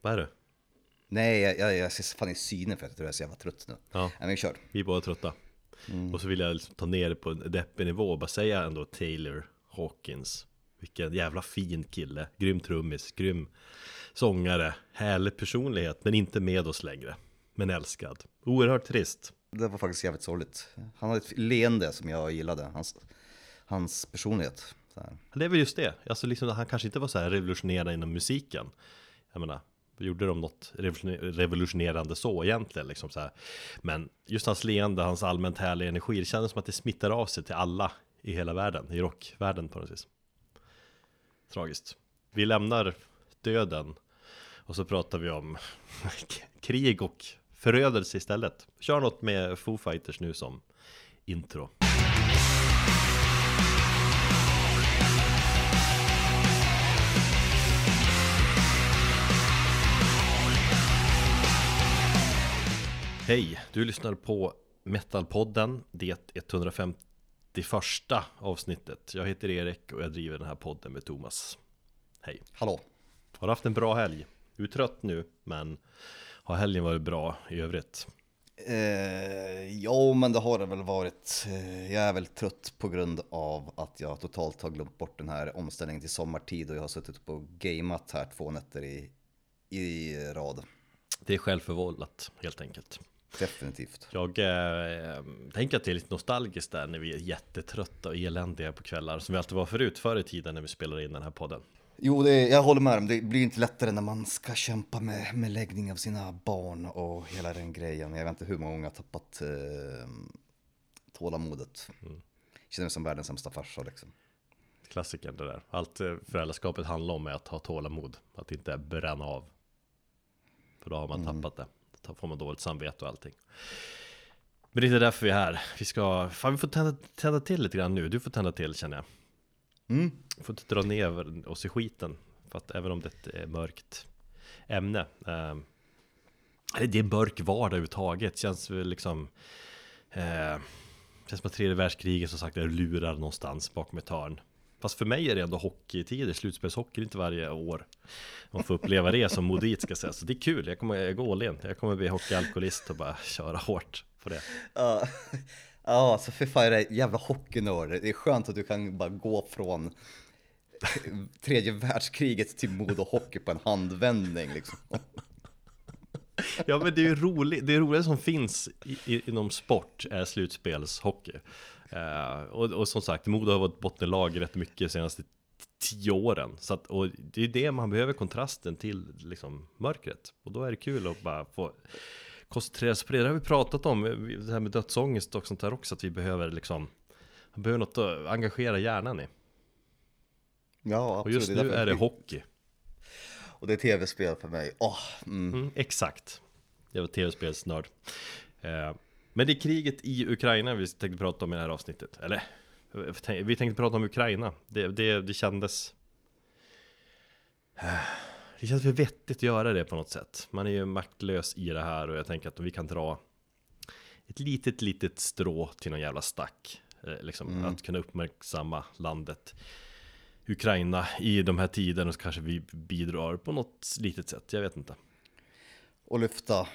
Vad är det? Nej, jag, jag, jag ser fan i synen för att jag är så jävla trött nu. Ja. Nej, men vi kör. Vi är båda trötta. Och så vill jag liksom ta ner det på en deppig nivå och bara säga ändå Taylor Hawkins. Vilken jävla fin kille. Grym trummis, grym sångare, härlig personlighet, men inte med oss längre. Men älskad. Oerhört trist. Det var faktiskt jävligt sorgligt. Han hade ett leende som jag gillade, hans, hans personlighet. Det är väl just det. Alltså liksom, han kanske inte var så här revolutionerande inom musiken. Jag menar, gjorde de något revolutionerande så egentligen liksom så här. Men just hans leende, hans allmänt härliga energi, det kändes som att det smittar av sig till alla i hela världen, i rockvärlden på något vis. Tragiskt. Vi lämnar döden och så pratar vi om krig och förödelse istället. Kör något med Foo Fighters nu som intro. Hej, du lyssnar på Metalpodden, det 151 avsnittet. Jag heter Erik och jag driver den här podden med Thomas. Hej. Hallå? Har du haft en bra helg? Du är trött nu, men har helgen varit bra i övrigt? Eh, ja, men det har det väl varit. Eh, jag är väl trött på grund av att jag totalt har glömt bort den här omställningen till sommartid och jag har suttit på gameat här två nätter i, i rad. Det är självförvållat helt enkelt. Definitivt. Jag eh, tänker att det är lite nostalgiskt där när vi är jättetrötta och eländiga på kvällar som vi alltid var förut, förr i tiden när vi spelade in den här podden. Jo, det, jag håller med om det blir inte lättare när man ska kämpa med, med läggning av sina barn och hela den grejen. Jag vet inte hur många gånger jag har tappat eh, tålamodet. Mm. Känner mig som världens sämsta farsa liksom. Klassikern det där. Allt eh, föräldraskapet handlar om är att ha tålamod, att inte bränna av. För då har man tappat det. Då får man dåligt samvete och allting. Men det är inte därför vi är här. Vi ska, fan vi får tända, tända till lite grann nu. Du får tända till känner jag. Mm. Får inte dra ner oss i skiten. För att även om det är ett mörkt ämne. Eh, det är en mörk vardag överhuvudtaget. Känns väl liksom eh, Känns som att tredje världskriget som sagt är lurar någonstans bakom ett hörn. Fast för mig är det ändå hockeytider, slutspelshockey, inte varje år. Man får uppleva det som modit ska sägas. Så det är kul, jag kommer jag går all in. Jag kommer bli hockeyalkoholist och bara köra hårt på det. Ja, ja, alltså för fan är det jävla hockeynörd. Det är skönt att du kan bara gå från tredje världskriget till Modo Hockey på en handvändning liksom. Ja men det är ju roligt, det roliga som finns i, i, inom sport är slutspelshockey. Eh, och, och som sagt, Modo har varit bottenlag rätt mycket de senaste tio åren. Så att, och det är det man behöver kontrasten till liksom, mörkret. Och då är det kul att bara få koncentrera sig på det. Det har vi pratat om, det här med dödsångest och sånt där också. Att vi behöver liksom, behöver något att engagera hjärnan i. Ja, absolut. Och just nu därför är det jag- hockey. Och det är tv-spel för mig. Åh, mm. Mm, exakt. Jag var tv-spelsnörd. Eh, men det är kriget i Ukraina vi tänkte prata om i det här avsnittet. Eller, vi tänkte prata om Ukraina. Det, det, det kändes... Det känns väl vettigt att göra det på något sätt. Man är ju maktlös i det här och jag tänker att vi kan dra ett litet, litet strå till någon jävla stack. eh, Liksom, Att kunna uppmärksamma landet Ukraina i de här tiderna så kanske vi bidrar på något litet sätt. Jag vet inte. Och lyfta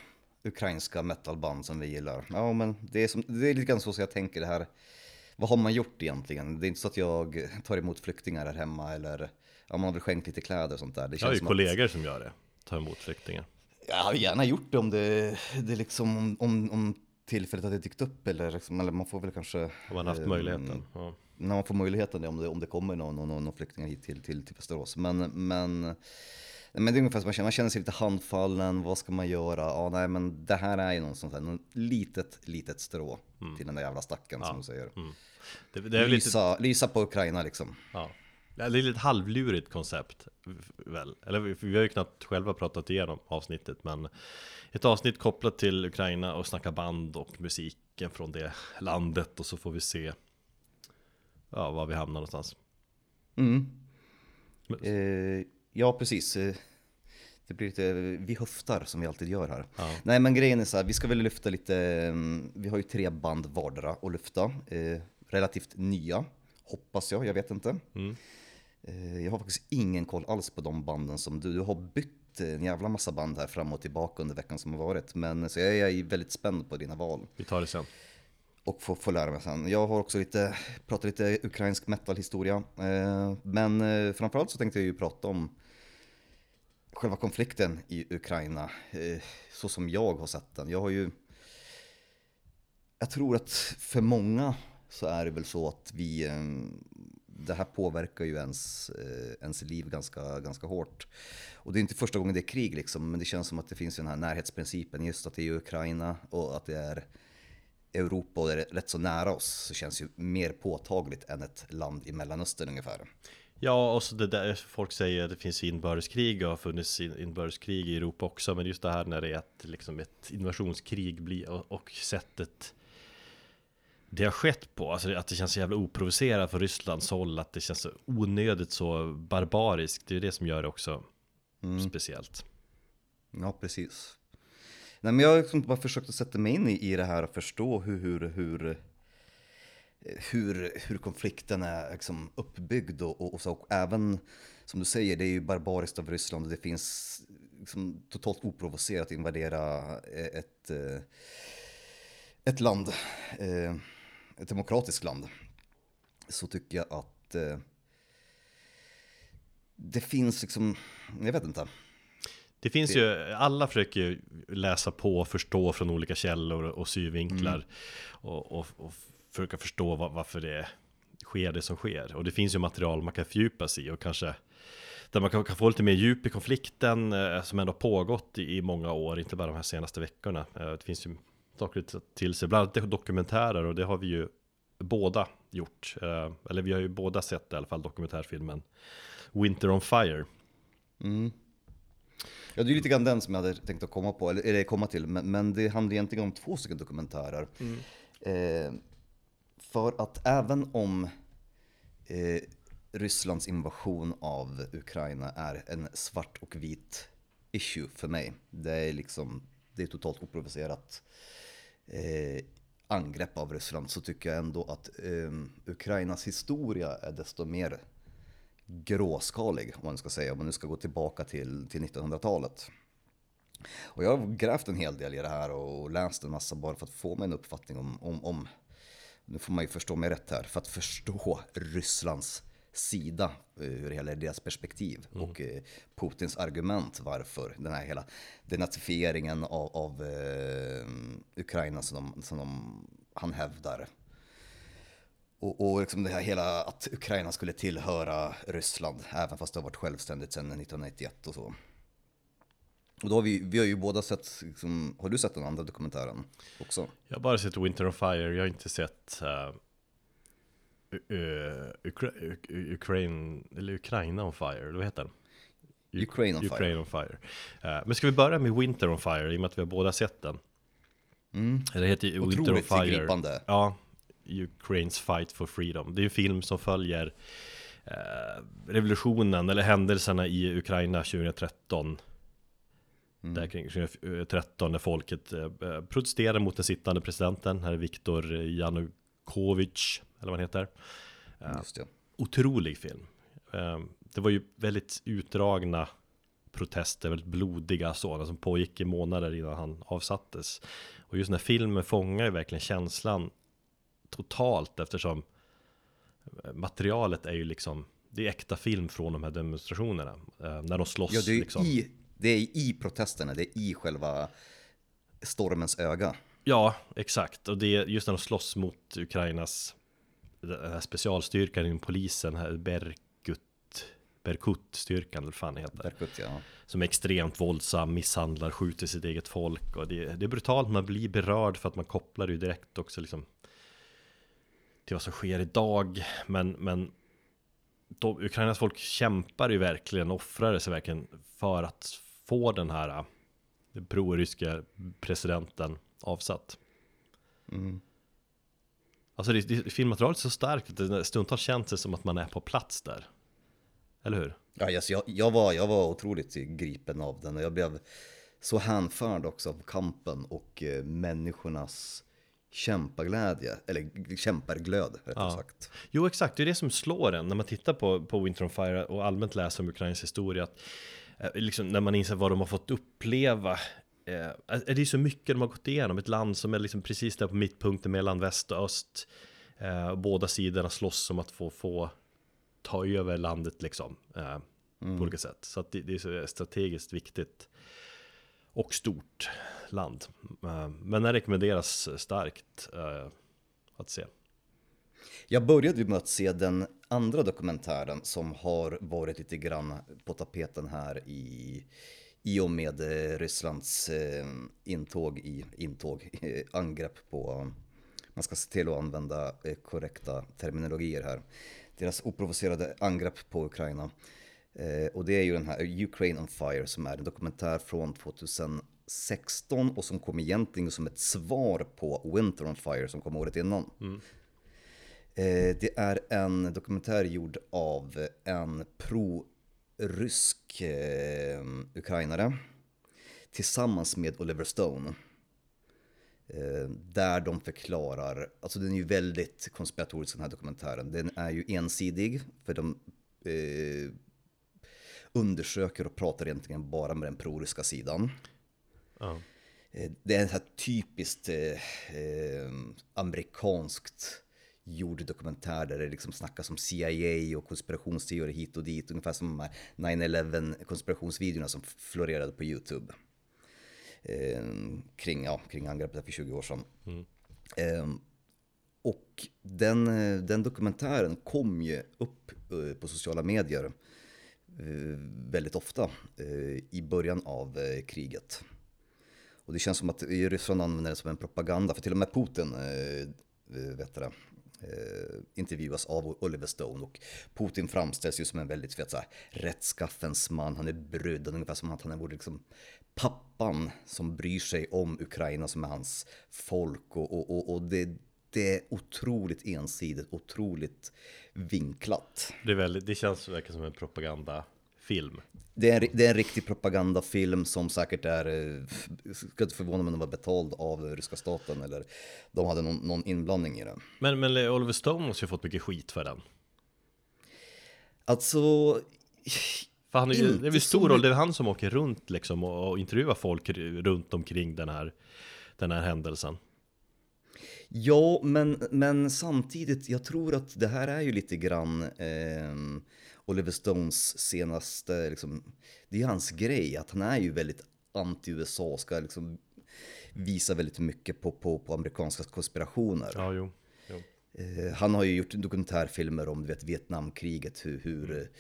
ukrainska metalband som vi gillar. Ja, men det är, som, det är lite grann så som jag tänker det här. Vad har man gjort egentligen? Det är inte så att jag tar emot flyktingar här hemma eller ja, man har väl skänkt lite kläder och sånt där. Det Jag har ju som kollegor som gör det, tar emot flyktingar. Att, jag hade gärna gjort det om det, det liksom om, om, om tillfället hade dykt upp eller, liksom, eller man får väl kanske Om man haft eh, möjligheten. Ja. när man får möjligheten om det, om det kommer någon, någon, någon flyktingar hit till, till, till Västerås. Men, men, men det är ungefär som man känner, man känner sig lite handfallen, vad ska man göra? Ja, nej, men det här är ju någon sånt här, någon litet, litet strå till den där jävla stacken som du säger. Det, det är väl lite, Lysa, lysa på Ukraina liksom. ja. Det är lite halvlurigt koncept väl? Eller vi, har ju knappt själva pratat igenom avsnittet men Ett avsnitt kopplat till Ukraina och snacka band och musiken från det landet och så får vi se Ja, var vi hamnar någonstans Mm. Eh, ja, precis. Eh, Det blir lite, vi höftar som vi alltid gör här. Ja. Nej men grejen är så här, vi ska väl lyfta lite, mm, vi har ju tre band vardera att lyfta. Eh, relativt nya, hoppas jag, jag vet inte. Mm. Eh, jag har faktiskt ingen koll alls på de banden som du, du har bytt en jävla massa band här fram och tillbaka under veckan som har varit. Men så jag är väldigt spänd på dina val. Vi tar det sen. Och få, få lära mig sen. Jag har också lite, pratat lite ukrainsk metal-historia. Eh, men eh, framförallt så tänkte jag ju prata om själva konflikten i Ukraina. Eh, så som jag har sett den. Jag har ju... Jag tror att för många så är det väl så att vi... Eh, det här påverkar ju ens, eh, ens liv ganska, ganska hårt. Och det är inte första gången det är krig liksom, men det känns som att det finns den här närhetsprincipen. Just att det är Ukraina och att det är Europa och det är rätt så nära oss så känns ju mer påtagligt än ett land i Mellanöstern ungefär. Ja, och så det där folk säger att det finns inbördeskrig och har funnits inbördeskrig i Europa också, men just det här när det är ett, liksom ett invasionskrig blir, och, och sättet det har skett på, alltså att det känns så jävla oprovocerat för Rysslands håll, att det känns så onödigt så barbariskt, det är det som gör det också mm. speciellt. Ja, precis. Nej, men jag har liksom bara försökt att sätta mig in i, i det här och förstå hur, hur, hur, hur, hur konflikten är liksom uppbyggd och, och, och, så. Och även, som du säger, det är ju barbariskt av Ryssland och det finns liksom totalt oprovocerat invadera ett, ett land, ett demokratiskt land. Så tycker jag att det finns liksom, jag vet inte. Det finns det... ju, alla försöker läsa på och förstå från olika källor och synvinklar mm. och, och, och, försöka förstå var, varför det sker det som sker. Och det finns ju material man kan fördjupa sig i och kanske där man kan, kan, få lite mer djup i konflikten eh, som ändå pågått i, i, många år, inte bara de här senaste veckorna. Eh, det finns ju saker till sig, bland annat dokumentärer och det har vi ju båda gjort. Eh, eller vi har ju båda sett i alla fall dokumentärfilmen Winter on Fire. Mm. Ja, det är lite grann den som jag hade tänkt att komma på, eller, eller komma till, men, men det handlar egentligen om två stycken dokumentärer. Mm. För att även om eh, Rysslands invasion av Ukraina är en svart och vit issue för mig. Det är liksom, det är totalt oprovocerat eh, angrepp av Ryssland så tycker jag ändå att eh, Ukrainas historia är desto mer gråskalig, om man ska säga, om man nu ska gå tillbaka till, till 1900-talet. Och jag har grävt en hel del i det här och läst en massa bara för att få mig en uppfattning om, om, om nu får man ju förstå mig rätt här, för att förstå Rysslands sida eh, ur hela deras perspektiv mm. och eh, Putins argument varför den här hela denazifieringen av, av eh, Ukraina som, de, som de, han hävdar och, och liksom det här hela att Ukraina skulle tillhöra Ryssland, även fast det har varit självständigt sedan 1991 och så. Och då har vi, vi har ju båda sett, liksom, har du sett den andra dokumentären också? Jag har bara sett Winter on Fire, jag har inte sett uh, Ukra Ukraine, eller Ukraina on Fire, vad heter den? Ukraine on Ukraine on Fire. Uh, men ska vi börja med Winter on Fire, i och med att vi har båda sett den? Mm. Det heter Winter Otroligt on Fire. förgripande. Ja, Ukraines fight for freedom. Det är en film som följer eh, revolutionen eller händelserna i Ukraina 2013. Mm. Där kring 2013 när folket eh, protesterar mot den sittande presidenten. Här är Viktor Janukovic, eller vad han heter. Eh, Just det. Otrolig film. Eh, det var ju väldigt utdragna protester, väldigt blodiga sådana som pågick i månader innan han avsattes. Och just den här filmen fångar ju verkligen känslan totalt eftersom materialet är ju liksom det är äkta film från de här demonstrationerna. Eh, när de slåss. Ja, det är, liksom. i, det är i protesterna, det är i själva stormens öga. Ja, exakt. Och det är just när de slåss mot Ukrainas specialstyrkan inom polisen, här Berkut, Berkut-styrkan eller fan heter. Berkut, ja. Som är extremt våldsam, misshandlar, skjuter sitt eget folk. Och det, det är brutalt, man blir berörd för att man kopplar det ju direkt också liksom till vad som sker idag. Men, men de, Ukrainas folk kämpar ju verkligen, offrar sig verkligen för att få den här äh, pro-ryska presidenten avsatt. Mm. Alltså det, det, filmmaterialet är så starkt att det stundtals känns det som att man är på plats där. Eller hur? Ja, yes, jag, jag, var, jag var otroligt gripen av den och jag blev så hänförd också av kampen och eh, människornas kämparglädje, eller kämparglöd rättare ja. sagt. Jo exakt, det är det som slår en när man tittar på, på Winter on Fire och allmänt läser om Ukrains historia. Att Eh, liksom när man inser vad de har fått uppleva. Eh, eh, det är så mycket de har gått igenom, ett land som är liksom precis där på mittpunkten mellan väst och öst. Eh, båda sidorna slåss om att få, få ta över landet liksom. Eh, mm. På olika sätt. Så att det, det är så strategiskt viktigt. Och stort land. Eh, men det rekommenderas starkt eh, att se. Jag började med att se den andra dokumentären som har varit lite grann på tapeten här i, i och med eh, Rysslands eh, intåg i intåg, eh, angrepp på, man ska se till att använda korrekta terminologier här, deras oprovocerade angrepp på Ukraina. Och det är ju den här Ukraine on Fire som är en dokumentär från 2016 och som kom egentligen som ett svar på Winter on Fire som kom året innan. Mm. Eh, det är en dokumentär gjord av en pro-rysk eh, ukrainare tillsammans med Oliver Stone. Eh, där de förklarar, alltså den är ju väldigt konspiratorisk den här dokumentären. Den är ju ensidig för de eh, undersöker och pratar egentligen bara med den pro-ryska sidan. Uh. Det är här typiskt eh, amerikanskt gjord dokumentär där det liksom snackas om CIA och konspirationsteorier hit och dit. Ungefär som de här 9-11 konspirationsvideorna som florerade på YouTube. Eh, kring, ja, kring angreppet för 20 år sedan. Mm. Eh, och den, den dokumentären kom ju upp eh, på sociala medier eh, väldigt ofta eh, i början av eh, kriget. Och det känns som att Ryssland använder det som en propaganda, för till och med Putin vet det, eh, Eh, intervjuas av Oliver Stone och Putin framställs ju som en väldigt vet, så här, rättskaffens man, han är brydd, ungefär som att han är liksom pappan som bryr sig om Ukraina som är hans folk och, och, och, och det, det är otroligt ensidigt, otroligt vinklat. Det, är väldigt, det känns verkligen som en propaganda propagandafilm. Det är, det är en riktig propagandafilm som säkert är, eh, ska inte förvåna mig om den var betald av ryska staten eller de hade någon, någon inblandning i den. Men, men Oliver Stone måste ju fått mycket skit för den. Alltså... För han är ju, det är väl stor roll, det är han som åker runt liksom och, och intervjuar folk runt omkring den här, den här händelsen. Ja, men, men samtidigt, jag tror att det här är ju lite grann eh, Oliver Stones senaste, liksom, det är hans grej, att han är ju väldigt anti-USA, ska liksom visa väldigt mycket på, på, på amerikanska konspirationer. Ja, jo. jo. Eh, han har ju gjort dokumentärfilmer om du vet, Vietnamkriget, hur, hur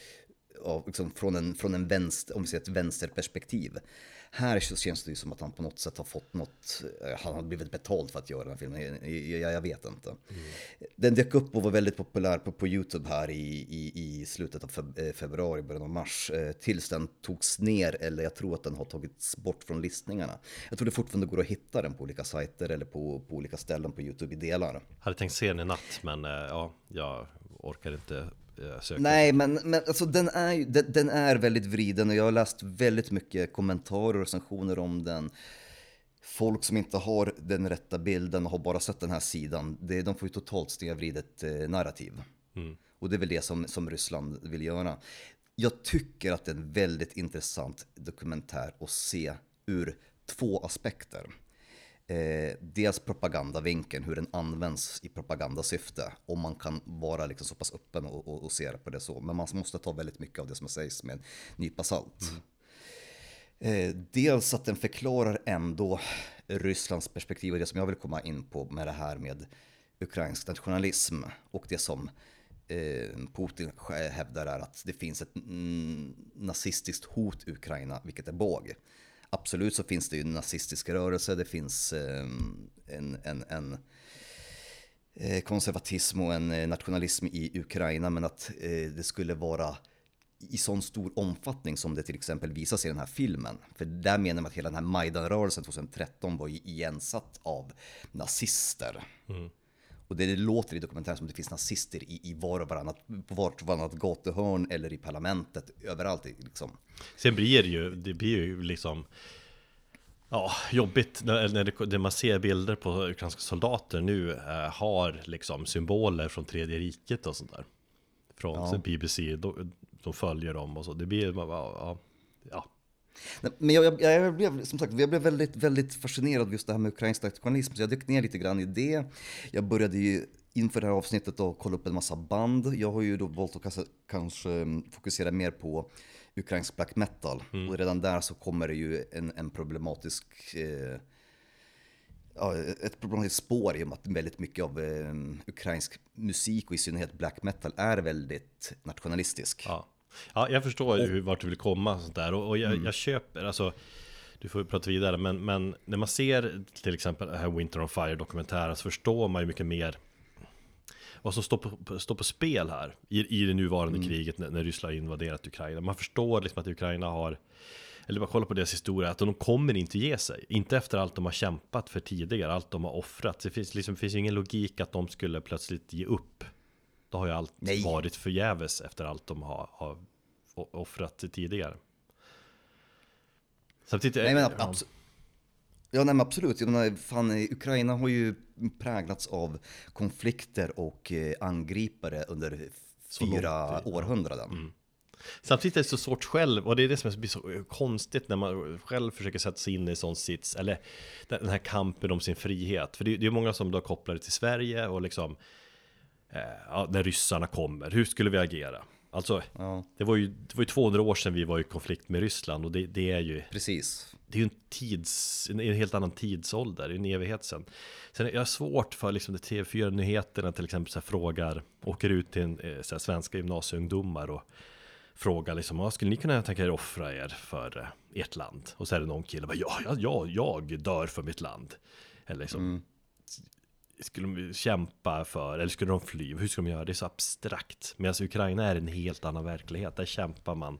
liksom från, en, från en vänster, om vi säger ett vänsterperspektiv. Här så känns det ju som att han på något sätt har fått något, eh, han har blivit betald för att göra den här filmen, jag, jag vet inte. Mm. Den dök upp och var väldigt populär på, på YouTube här i, i, i slutet av eh, februari, början av mars. Eh, tills den togs ner, eller jag tror att den har tagits bort från listningarna. Jag tror det fortfarande går att hitta den på olika sajter eller på, på olika ställen på YouTube i delar. Hade tänkt se den i natt, men ja, jag orkar inte söker. Nej, men, men alltså, den, är, den, den, är väldigt vriden och jag har läst väldigt mycket kommentarer och recensioner om den. Folk som inte har den rätta bilden och har bara sett den här sidan, det, de får ju totalt snedvridet eh, narrativ. Mm. Och det är väl det som, som Ryssland vill göra. Jag tycker att det är en väldigt intressant dokumentär att se ur två aspekter eh, dels propagandavinkeln, hur den används i propagandasyfte. Om man kan vara liksom så pass öppen och, och, och se det på det så. Men man måste ta väldigt mycket av det som sägs med en nypa salt. Mm. Eh, dels att den förklarar ändå Rysslands perspektiv och det som jag vill komma in på med det här med ukrainsk nationalism och det som eh, Putin hävdar är att det finns ett nazistiskt hot i Ukraina, vilket är båg absolut så finns det ju en nazistisk rörelse, det finns ehm, en, en, en eh, konservatism och en eh, nationalism i Ukraina, men att eh, det skulle vara i sån stor omfattning som det till exempel visas i den här filmen. För där menar man att hela den här Majdan-rörelsen 2013 var ju igensatt av nazister. Mm. Och det, det låter i dokumentären som det finns nazister i, i var och varannat, på vart och varannat gatuhörn eller i parlamentet, överallt liksom. Sen blir det ju, det blir ju liksom Ja, jobbigt när, när, det, när man ser bilder på ukrainska soldater nu eh, har liksom symboler från tredje riket och sånt där. Från ja. BBC, de, de följer dem och så. Det blir, ja, ja, Nej, Men jag, jag, jag blev som sagt, jag blev väldigt, väldigt fascinerad av just det här med ukrainsk nationalism. Så jag dök ner lite grann i det. Jag började ju inför det här avsnittet att kolla upp en massa band. Jag har ju då valt att kanske, kanske mm, fokusera mer på ukrainsk black metal. Och redan där så kommer det ju en, en problematisk eh, ja, ett problematiskt spår i och med att väldigt mycket av eh, ukrainsk musik och i synnerhet black metal är väldigt nationalistisk. Ja, ja jag förstår ju vart du vill komma och sånt där och, och jag, jag köper, alltså du får prata vidare, men, men när man ser till exempel här Winter on Fire dokumentären så förstår man ju mycket mer vad som står på, står på spel här i, i det nuvarande kriget när, när Ryssland har invaderat Ukraina. Man förstår liksom att Ukraina har eller bara kolla på deras historia, att de kommer inte ge sig. Inte efter allt de har kämpat för tidigare, allt de har offrat. Det finns, liksom, finns ju ingen logik att de skulle plötsligt ge upp. Då har ju allt Nej. varit förgäves efter allt de har, har offrat tidigare. Samtidigt, Nej men ja, abs- Ja, nej, men absolut. Jag menar, fan, eh, Ukraina har ju präglats av konflikter och eh, angripare under Så fyra ja. århundraden. Samtidigt är det så svårt själv, och det är det som blir så konstigt när man själv försöker sätta sig in i sån sits, eller den här kampen om sin frihet. För det är det är många som då kopplar det till Sverige och liksom, eh, ja, när ryssarna kommer, hur skulle vi agera? Alltså, Ja, det var, ju, det var ju 200 år sedan vi var i konflikt med Ryssland och det, det är ju precis. det är ju en tids, en, en helt annan tidsålder, en evighet sen. Sen är jag svårt för liksom det TV4-nyheterna till exempel så här frågar, åker ut till en, eh, så här, svenska gymnasieungdomar och frågar liksom, "Ja, skulle ni kunna tänka er offra er för eh, ert land? Och så är det någon kille, bara, ja, ja, ja, jag dör för mitt land. Eller liksom, skulle de kämpa för, eller skulle de fly? Hur ska de göra? Det är så abstrakt. Medan Ukraina är en helt annan verklighet. Där kämpar man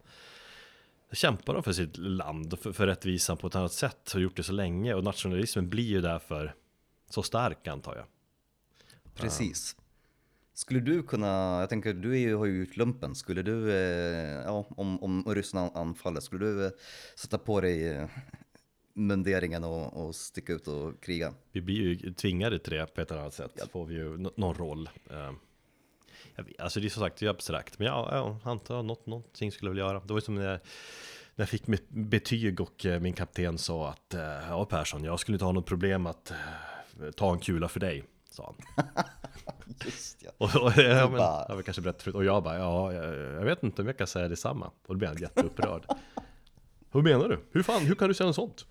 där kämpar de för sitt land och för, för rättvisan på ett annat sätt. Har gjort det så länge. Och nationalismen blir ju därför så stark antar jag. Precis. Skulle du kunna, jag tänker du är ju, har ju gjort lumpen, skulle du, eh, ja, om, om Ryssland anfaller, skulle du eh, sätta på dig eh, munderingen och, och sticka ut och kriga? Vi blir ju tvingade till det på ett annat sätt. Får vi ju nå- någon roll. Eh, jag vet, alltså det är som sagt det är abstrakt. Men ja, ja antar jag något, någonting skulle jag vilja göra. Det var ju som när jag, när jag fick mitt betyg och eh, min kapten sa att eh, ja Persson, jag skulle inte ha något problem att ta en kula för dig. Sa han. Just ja. Och, och ja, men, bara- jag kanske berättat förut. Och jag bara, ja, jag, jag vet inte om jag kan säga detsamma. Och då blev han jätteupprörd. Hur menar du? Hur fan, hur kan du säga något sånt?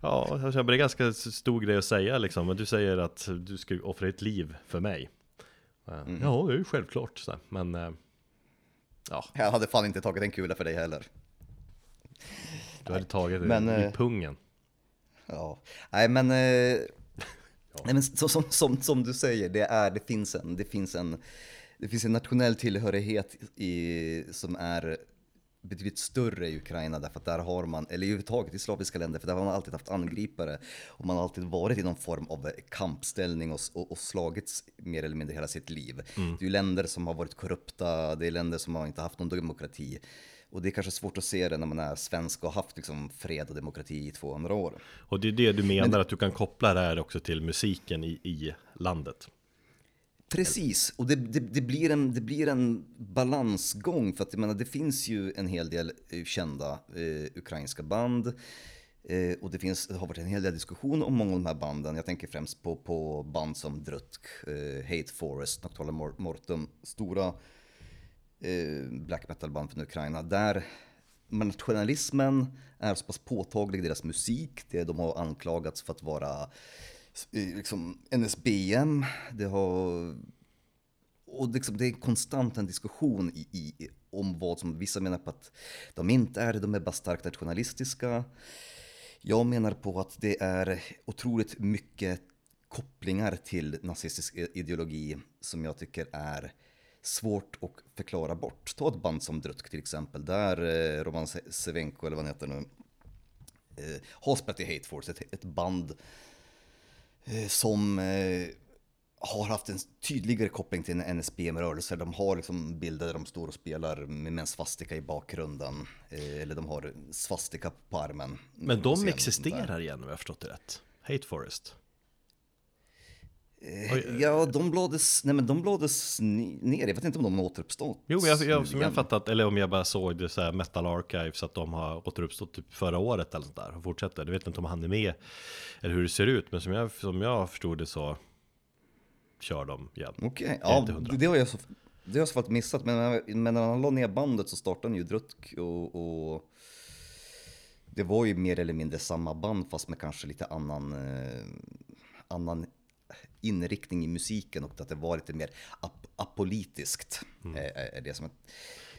Ja, alltså, det är ganska stor grej att säga liksom. Men du säger att du ska offra ditt liv för mig. Eh, Ja, det är ju självklart. Så. Men, eh, ja, Jag hade fan inte tagit en kula för dig heller. du hade tagit Men, i eh, pungen. Ja, nej men, nej, men så, som, som, som du säger, det, är, det, finns en, det, finns en, det finns en nationell tillhörighet i, som är betydligt större i Ukraina därför att där har man, eller överhuvudtaget i slaviska länder, för där har man alltid haft angripare och man har alltid varit i någon form av kampställning och, och, och slagits mer eller mindre hela sitt liv. Det är ju länder som har varit korrupta, det är länder som har inte haft någon demokrati. Och det är kanske svårt att se det när man är svensk och har haft liksom fred och demokrati i 200 år. Och det är det du menar att du kan koppla det här också till musiken i, i landet. Precis, och det, det, det, blir en, det blir en balansgång för att jag menar, det finns ju en hel del eh, kända eh, ukrainska band eh, och det, finns, det har varit en hel del diskussion om många av de här banden. Jag tänker främst på, på band som Drutk, eh, Hate Forest, Nocturnal Mortum, stora eh, black metal-band från Ukraina. Där nationalismen är så pass påtaglig i deras musik. Det de har anklagats för att vara liksom NSBM. Det har... Och liksom, det är konstant en diskussion i, i, om vad som vissa menar på att de inte är det, de är bara starkt nationalistiska. Jag menar på att det är otroligt mycket kopplingar till nazistisk ideologi som jag tycker är svårt att förklara bort. Ta ett band som Drutk till exempel, där eh, Roman Sevenko, eller vad han heter nu, eh, har spelat i Hate Force, ett, ett band som eh, har haft en tydligare koppling till en NSBM-rörelse. De har liksom bilder där de står och spelar med en svastika i bakgrunden. Eh, eller de har svastika på armen. Men de existerar igen om jag har förstått det rätt. Hate Forest. Eh, Ja, de lades, nej men de lades ner. Jag vet inte om de har återuppstått. Jo, jag, jag, som jag fattat, eller om jag bara såg det så här Metal Archives att de har återuppstått typ förra året eller sånt där och fortsätter. Det vet inte om han är med eller hur det ser ut, men som jag, som jag förstod det så kör de igen. Okej, Jag ja, det har jag så, det har jag så fall missat. Men, men när han la ner bandet så startade han ju Drutk och, och det var ju mer eller mindre samma band fast med kanske lite annan, eh, annan inriktning i musiken och att det var lite mer ap apolitiskt. Mm. eh, Är, det som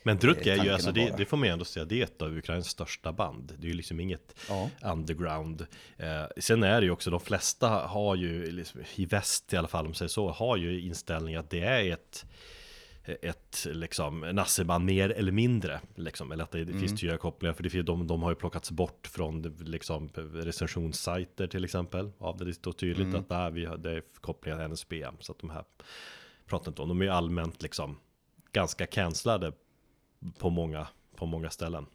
Men Druk Eh, är ju, tanken alltså det, det får man ju ändå säga, det är ett av Ukrains största band. Det är ju liksom inget Ja. underground. Eh, sen är det ju också, de flesta har ju, i väst i alla fall om man säger så, har ju inställning att det är ett ett liksom nasseband mer eller mindre liksom, eller att det, Mm. finns tydliga kopplingar för det, finns- de, de har ju plockats bort från liksom recensionssajter till exempel av det det står tydligt Mm. att där vi har, det är kopplingar till NSB så att de här pratar inte om, de är ju allmänt liksom ganska cancellade på många, på många ställen.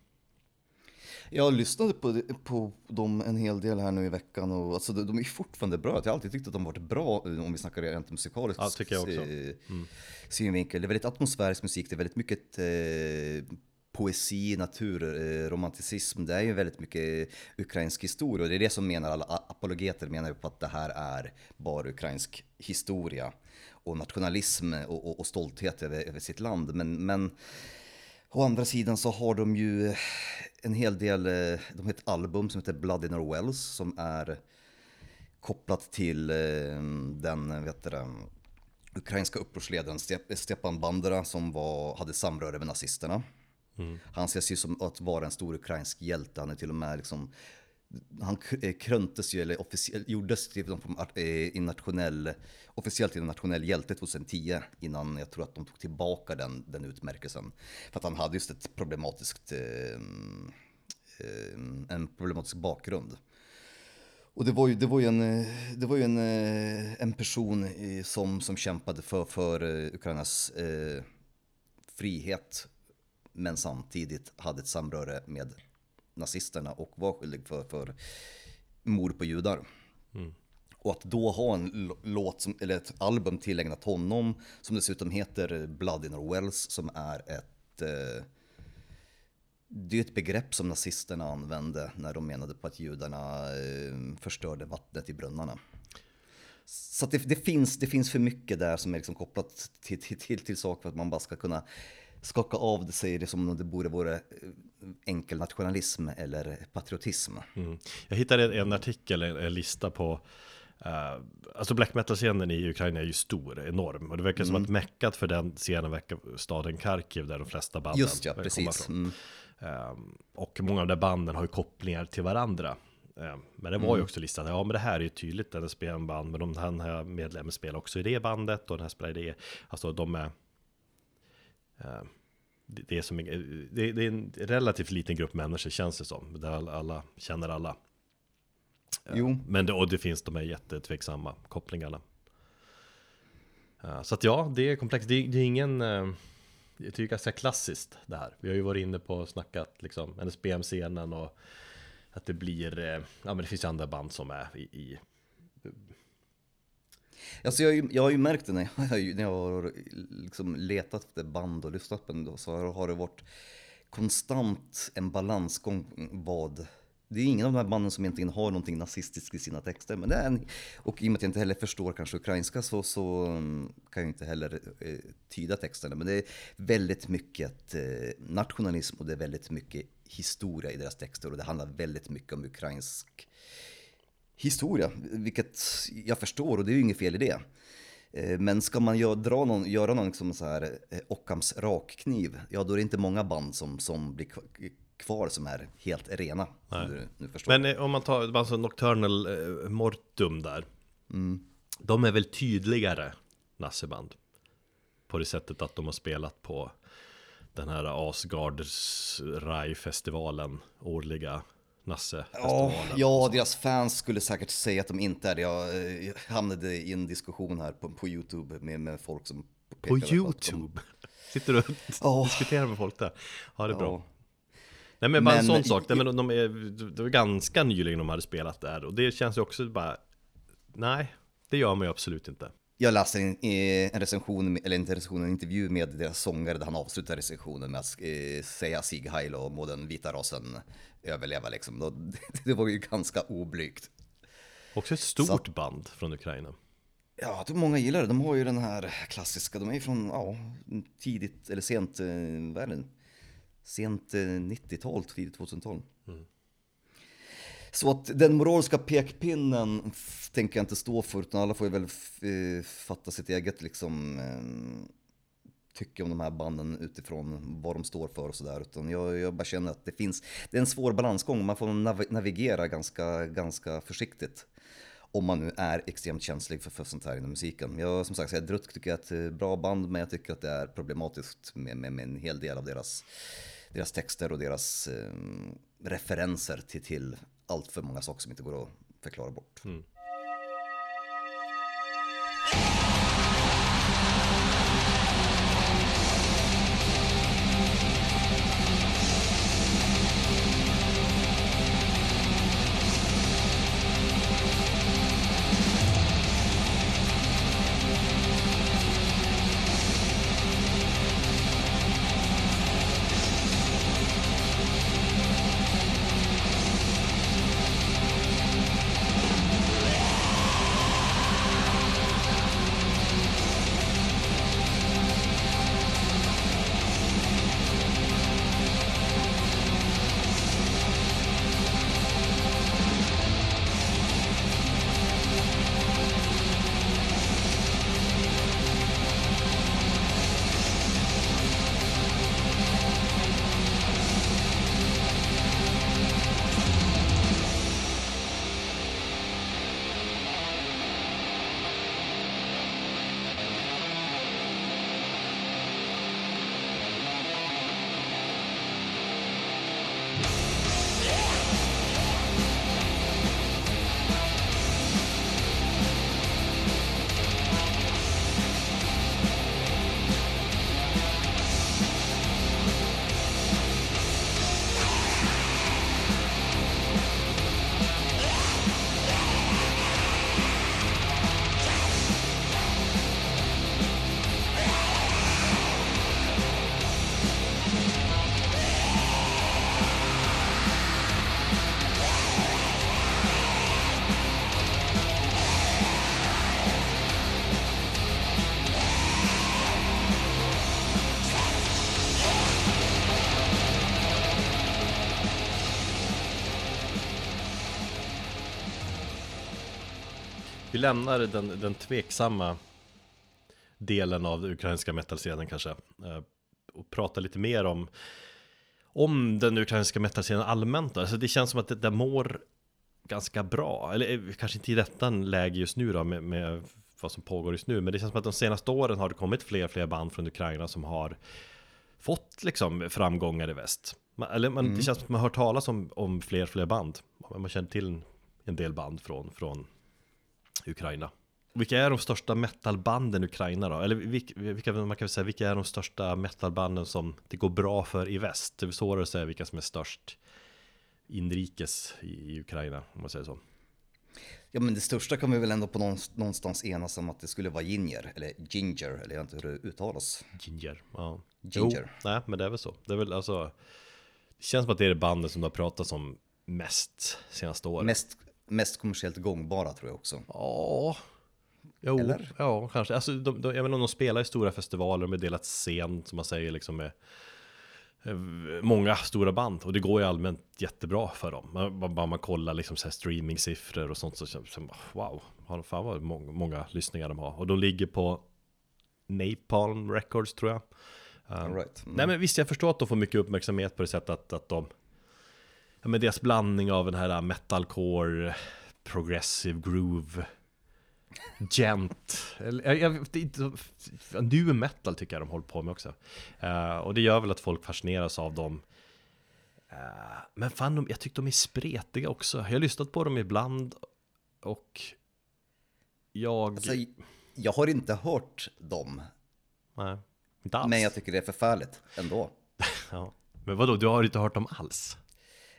Jag lyssnade på, på dem en hel del här nu i veckan och alltså, de, är fortfarande bra. Jag har alltid tyckt att de varit bra eh, om vi snackar rent musikaliskt Ja, tycker jag också. eh, synvinkel. Det är väldigt atmosfärisk musik, det är väldigt mycket eh, poesi, natur, eh, romanticism. Det är ju väldigt mycket ukrainsk historia och det är det som menar alla apologeter menar ju på att det här är bara ukrainsk historia och nationalism och, och, och stolthet över, över sitt land. Men, men Å andra sidan så har de ju en hel del, eh, de har ett album som heter Blood in our Wells som är kopplat till eh, den, vet du, ukrainska upprorsledaren Step- Stepan Bandera som var, hade samröre med nazisterna. Han ses ju som att vara en stor ukrainsk hjälte, han är till och med liksom han eh, kröntes ju, eller officiell, gjordes till någon form av, eh, nationell, officiellt till en nationell hjälte 2010 innan jag tror att de tog tillbaka den, den utmärkelsen. För att han hade just ett problematiskt, eh, eh en problematisk bakgrund. Och det var ju, det var ju, en, det var ju en, en person som, som kämpade för, för Ukrainas eh, frihet men samtidigt hade ett samröre med nazisterna och var skyldig för, för mord på judar. Och att då ha en låt, som, eller ett album tillägnat honom som dessutom heter Blood in our Wells som är ett eh, det är ett begrepp som nazisterna använde när de menade på att judarna eh, förstörde vattnet i brunnarna. Så det, det, finns, det finns för mycket där som är liksom kopplat till, till, till, till saker för att man bara ska kunna skaka av det sig det som om det borde vara eh, enkel nationalism eller patriotism. Mm. Jag hittade en, artikel, en, lista på eh, Alltså black metal-scenen i Ukraina är ju stor, enorm Och det verkar som att meckat för den scenen verkar staden Kharkiv där de flesta banden Just ja, kommer precis. från. Mm. Ehm, och många av de banden har ju kopplingar till varandra. Ehm, men det var ju också listat, ja men det här är ju tydligt, den spelar en band, men de, den här medlemmen spelar också i det bandet och den här spelar i det. Alltså de är... ehm, det, är som en, det, är en relativt liten grupp människor känns det som, där alla, känner alla. Jo, Men det, och det finns de här jättetveksamma kopplingarna. Så att ja, det är komplext. Det, är- det är ingen... eh, Jag tycker ganska klassiskt det här. Vi har ju varit inne på och snackat liksom NSBM-scenen och att det blir... eh, Ja men det finns ju andra band som är i... i Alltså jag, har ju- jag har ju märkt det när jag, har när jag har liksom letat efter band och lyssnat på dem. så har- det varit konstant en balansgång vad det är ingen av de här banden som egentligen har någonting nazistiskt i sina texter. Men det är en, och i och med att jag inte heller förstår kanske ukrainska så, så mm, kan jag inte heller eh, tyda texterna. Men det är väldigt mycket eh, nationalism och det är väldigt mycket historia i deras texter. Och det handlar väldigt mycket om ukrainsk historia, vilket jag förstår och det är ju inget fel i det. Eh, Men ska man gö- dra någon, göra någon liksom så här eh, Ockhams rakkniv, ja då är det inte många band som, som blir kv- kvar som är helt rena. Om du nu förstår. Men eh, om man tar alltså Nocturnal eh, Mortum där. De är väl tydligare nasseband. På det sättet att de har spelat på den här Asgards Rai-festivalen, årliga Ja, Nasse-festivalen. ja, deras fans skulle säkert säga att de inte är det. Jag eh, hamnade i en diskussion här på, på YouTube med, med folk som På YouTube? Sitter du och Ja. diskuterar med folk där? Ja, det är bra. Ja. Nej men bara en Men- sån sak, Nej, men de är, det var ganska nyligen de hade spelat där och det känns ju också bara Nej, det gör man ju absolut inte. Jag läste en, en recension, eller inte recension, en intervju med deras sångare där han avslutar recensionen med att eh, säga Sieg Heil och må den vita rasen överleva liksom. Det var ju ganska oblygt. Också ett stort Så, band från Ukraina. Ja, jag tror många gillar det. De har ju den här klassiska, de är ju från ja, tidigt eller sent, eh, vad är det? Sent 90-tal, tidigt 2000-tal. Mm. Så att den moraliska pekpinnen tänker jag inte stå för, utan alla får ju väl eh, fatta sitt eget liksom eh, tycke om de här banden utifrån vad de står för och sådär. Utan jag, jag bara känner att det finns, det är en svår balansgång, man får nav navigera ganska, ganska försiktigt. Om man nu är extremt känslig för, för sånt här inom musiken. Jag, som sagt, jag tycker jag är ett eh, bra band, men jag tycker att det är problematiskt med, med, med en hel del av deras, deras texter och deras eh, referenser till, till allt för många saker som inte går att förklara bort. Mm. Lämnar den, den tveksamma delen av den ukrainska metalscenen kanske eh, och pratar lite mer om om den ukrainska metalscenen allmänt. Alltså det känns som att det, det mår ganska bra, eller eh, kanske inte i detta läge just nu då med, med vad som pågår just nu, men det känns som att de senaste åren har det kommit fler och fler band från Ukraina som har fått liksom framgångar i väst. Eller man, mm. det känns som att man har hört talas om, om fler och fler band. Man känner till en del band från, från Ukraina. Vilka är de största metalbanden i Ukraina då? Eller vilka, man kan säga, vilka är de största metalbanden som det går bra för i väst? Det är svårare att säga vilka som är störst inrikes i, Ukraina, om man säger så. Ja men det största kan vi väl ändå på någonstans enas om att det skulle vara Ginger, eller Ginger, eller jag vet inte hur det uttalas. Ginger, ja. Ginger. Jo, nej men det är väl så. Det är väl alltså, det känns som att det är det bandet som det har pratats om mest senaste året. Mest mest kommersiellt gångbara tror jag också. Ja, jo, Eller? ja kanske. Alltså, de, de, jag menar, de spelar i stora festivaler, de är delat scen som man säger liksom med eh, många stora band och det går ju allmänt jättebra för dem. Man, bara man kollar liksom så här streamingsiffror och sånt så känns det wow, fan vad många, många lyssningar de har. Och de ligger på Napalm Records tror jag. Um, right. mm. Nej men visst, jag förstår att de får mycket uppmärksamhet på det sättet att, att de ja, men deras blandning av den här metalcore, progressive groove, gent, jag, jag, nu metal tycker jag de håller på med också. Uh, och det gör väl att folk fascineras av dem. Uh, men fan, de, jag tycker de är spretiga också. Jag har lyssnat på dem ibland och jag... Alltså, jag har inte hört dem. Nej, inte alls. Men jag tycker det är förfärligt ändå. ja. Men vadå, du har inte hört dem alls?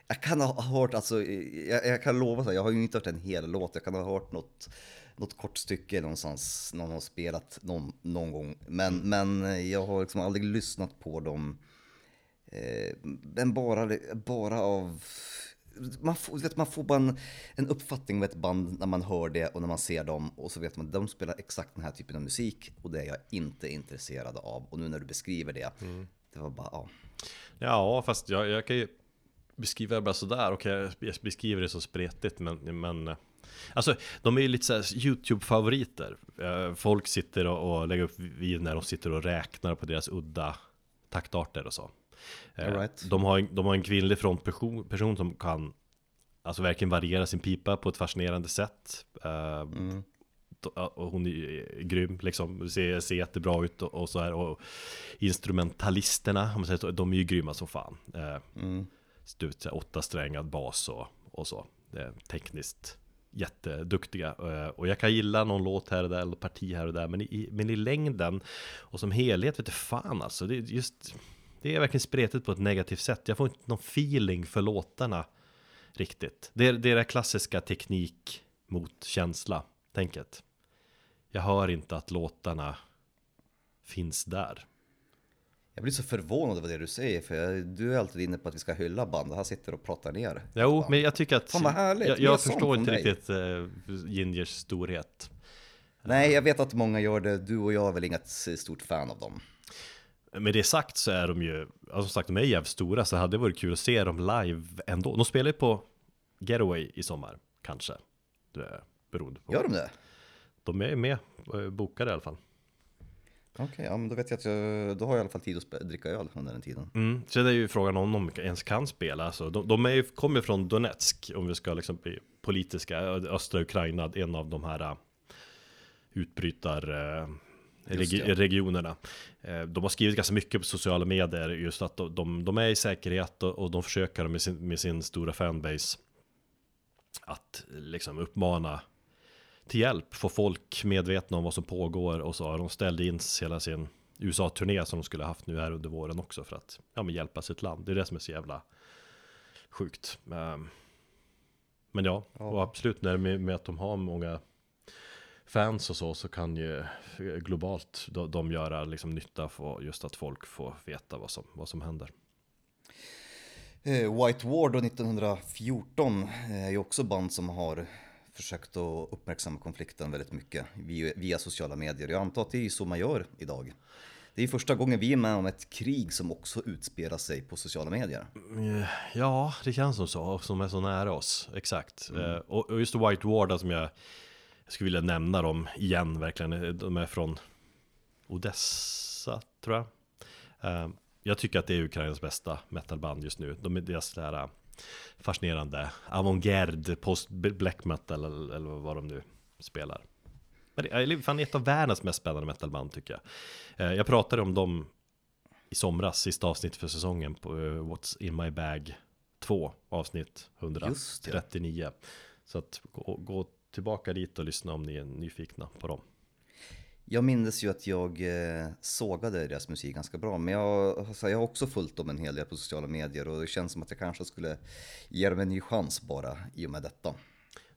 Jag kan ha hört, alltså, jag, jag kan lova, så här, jag har ju inte hört en hel låt, jag kan ha hört något, något kort stycke någonstans, någon har spelat någon, någon gång. Men, men jag har liksom aldrig lyssnat på dem. Eh, men bara, bara av man får, vet, man får bara en, en uppfattning om ett band när man hör det och när man ser dem och så vet man att de spelar exakt den här typen av musik och det är jag inte intresserad av. Och nu när du beskriver det, mm. det var bara, ja. Ja, fast jag, jag kan ju beskriva det bara sådär, och jag beskriver det så spretigt men, men Alltså, de är ju lite såhär YouTube-favoriter. Eh, folk sitter och, och lägger upp vid när de sitter och räknar på deras udda taktarter och så. Eh, right. De, har, de har en kvinnlig frontperson person som kan Alltså verkligen variera sin pipa på ett fascinerande sätt eh, mm. Och hon är grym liksom, ser, ser jättebra ut och, och så här och Instrumentalisterna, om man säger så, de är ju grymma som fan eh, mm. Stut, åtta strängad bas och, och så det är Tekniskt jätteduktiga eh, och jag kan gilla någon låt här och där eller parti här och där men i, men i längden och som helhet vet du fan alltså det är just det är verkligen spretigt på ett negativt sätt. Jag får inte någon feeling för låtarna riktigt. Det är det, är det klassiska teknik mot känsla tänket. Jag hör inte att låtarna finns där. Jag blir så förvånad över det du säger, för du är alltid inne på att vi ska hylla band, här sitter och pratar ner. Jo, band. men jag tycker att... Fan vad härligt, jag, jag förstår inte riktigt uh, Gingers storhet. Nej, jag vet att många gör det, du och jag är väl inget stort fan av dem. Med det sagt så är de ju, alltså som sagt de är jävligt stora så hade det varit kul att se dem live ändå. De spelar ju på Getaway i sommar, kanske. Det beroende på. Gör de det? De är med, eh, bokade i alla fall. Okej, okay, ja, men då vet jag att jag, då har jag i alla fall tid att dricka öl under den tiden. Mm, så det är ju frågan om de ens kan spela. Alltså, de, de är ju, kommer från Donetsk, om vi ska liksom bli politiska, östra Ukraina, en av de här uh, utbrytar uh, regi regionerna. Eh, de har skrivit ganska mycket på sociala medier just att de, de är i säkerhet och, de försöker med sin, med sin stora fanbase att liksom uppmana till hjälp, få folk medvetna om vad som pågår och så har de ställt in hela sin USA-turné som de skulle haft nu här under våren också för att ja, men hjälpa sitt land. Det är det som är så jävla sjukt. Ehm, men ja, ja. och absolut när med, med att de har många fans och så, så kan ju globalt de, de göra liksom nytta för just att folk får veta vad som, vad som händer. Eh, White War då 1914 är ju också band som har försökt att uppmärksamma konflikten väldigt mycket via, via sociala medier. Jag antar att det är så man gör idag. Det är första gången vi är med om ett krig som också utspelar sig på sociala medier. Mm, ja, det känns som så, som är så nära oss, exakt. Mm. Eh, och just White War som jag jag skulle vilja nämna dem igen verkligen. De är från Odessa, tror jag. Jag tycker att det är Ukrainas bästa metalband just nu. De är deras där fascinerande avantgarde post black metal eller, eller, vad de nu spelar. Men det är fan ett av världens mest spännande metalband tycker jag. Uh, jag pratade om dem i somras, sista avsnitt för säsongen på uh, What's in my bag 2, avsnitt 139. Så att gå, gå tillbaka dit och lyssna om ni är nyfikna på dem. Jag minns ju att jag eh, sågade deras musik ganska bra, men jag, alltså, jag har också följt dem en hel del på sociala medier och det känns som att jag kanske skulle ge dem en ny chans bara i och med detta.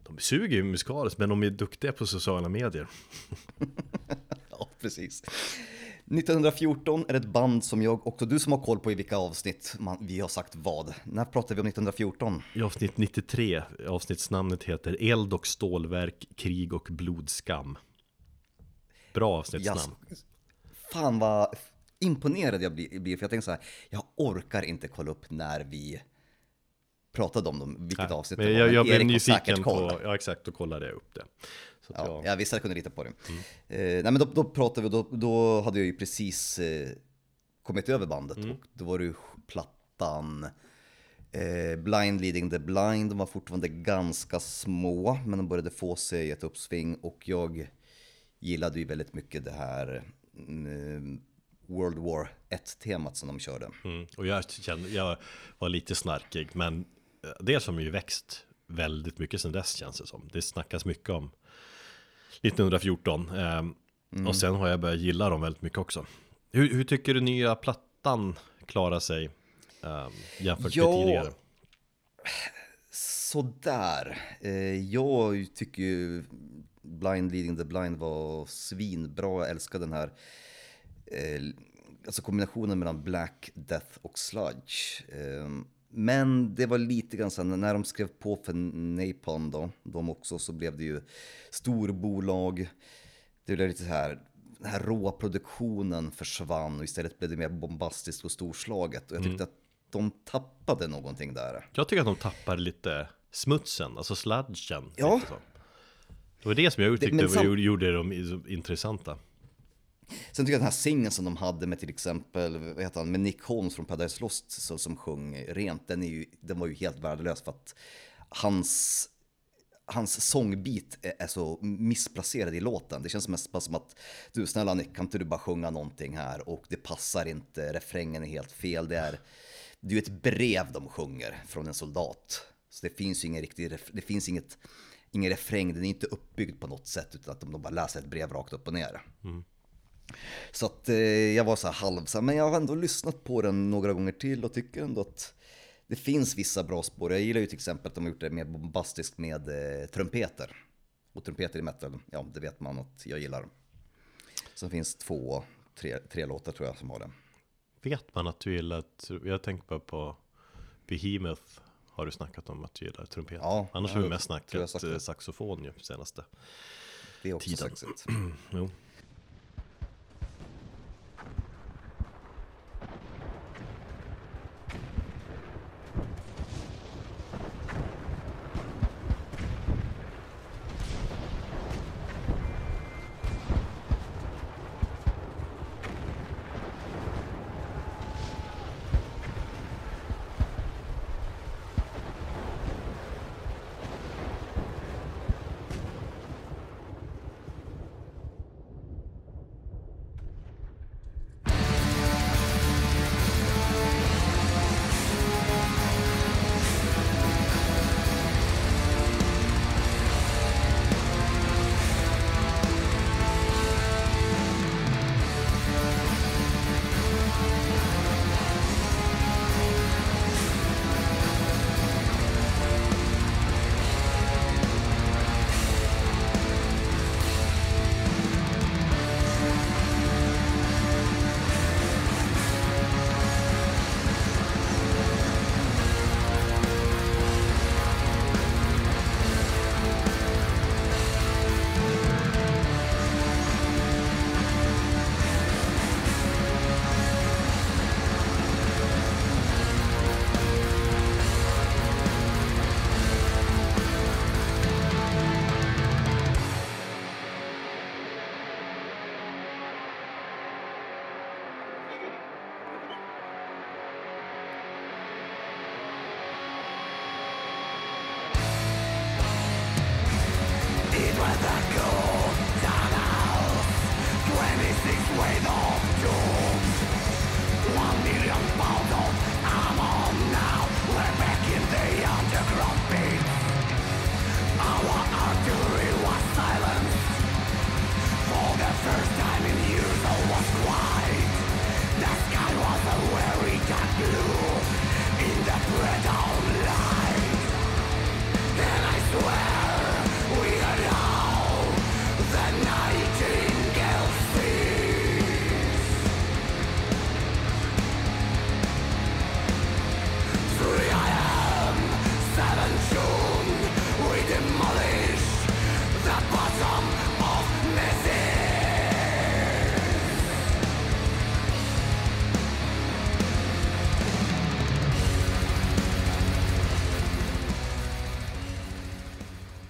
De suger ju musikaliskt, men de är duktiga på sociala medier. ja, precis. 1914 är ett band som jag, också du som har koll på i vilka avsnitt man, vi har sagt vad. När pratar vi om 1914? I avsnitt 93, avsnittsnamnet heter Eld och stålverk, krig och blodskam. Bra avsnittsnamn. Ja, fan vad imponerad jag blir, för jag tänker så här, jag orkar inte kolla upp när vi pratade om dem, vilket ja, avsnitt det var. Jag, jag blev nyfiken på, ja exakt, då kollade jag upp det. Så ja, jag... jag visste att jag kunde lita på det. Mm. Eh, nej men då, då pratade vi, då, då hade jag ju precis eh, kommit över bandet mm. och då var det ju plattan eh, Blind Leading the Blind, de var fortfarande ganska små men de började få sig ett uppsving och jag gillade ju väldigt mycket det här mm, World War 1-temat som de körde. Mm. Och jag kände, jag var lite snarkig men eh, det som ju växt väldigt mycket sedan dess känns det som. Det snackas mycket om 1914. Eh, mm. Och sen har jag börjat gilla dem väldigt mycket också. Hur, hur tycker du nya plattan klarar sig eh, jämfört med tidigare? sådär. Eh, jag tycker ju Blind Leading the Blind var svinbra. Jag älskar den här eh, alltså kombinationen mellan Black Death och Sludge. Eh, men det var lite grann så när de skrev på för Napalm då, de också, så blev det ju storbolag. Det blev lite så här, den här råa produktionen försvann och istället blev det mer bombastiskt och storslaget. Och jag tyckte mm. att de tappade någonting där. Jag tycker att de tappade lite smutsen, alltså sludgen. Ja. Det var det som jag tyckte det, sam... gjorde dem intressanta. Sen tycker jag den här singeln som de hade med till exempel, vad heter han, med Nick Holmes från Paradise Lost så, som sjöng rent, den, är ju, den var ju helt värdelös för att hans, hans sångbit är, är så missplacerad i låten. Det känns mest bara som att, du snälla Nick, kan inte du bara sjunga någonting här? Och det passar inte, refrängen är helt fel. Det är, det är ju ett brev de sjunger från en soldat. Så det finns ju ingen riktig, det finns inget, ingen refräng, den är inte uppbyggd på något sätt utan att de bara läser ett brev rakt upp och ner. Mm. Så att eh, jag var så här halv, så här, men jag har ändå lyssnat på den några gånger till och tycker ändå att det finns vissa bra spår. Jag gillar ju till exempel att de har gjort det mer bombastiskt med eh, trumpeter. Och trumpeter i metal, ja det vet man att jag gillar. Sen finns två, tre, tre låtar tror jag som har det. Vet man att du gillar, jag tänker bara på Behemoth har du snackat om att du gillar trumpet. Ja, Annars har vi mest snackat eh, saxofon ju senaste Det är också tiden. sexigt. jo.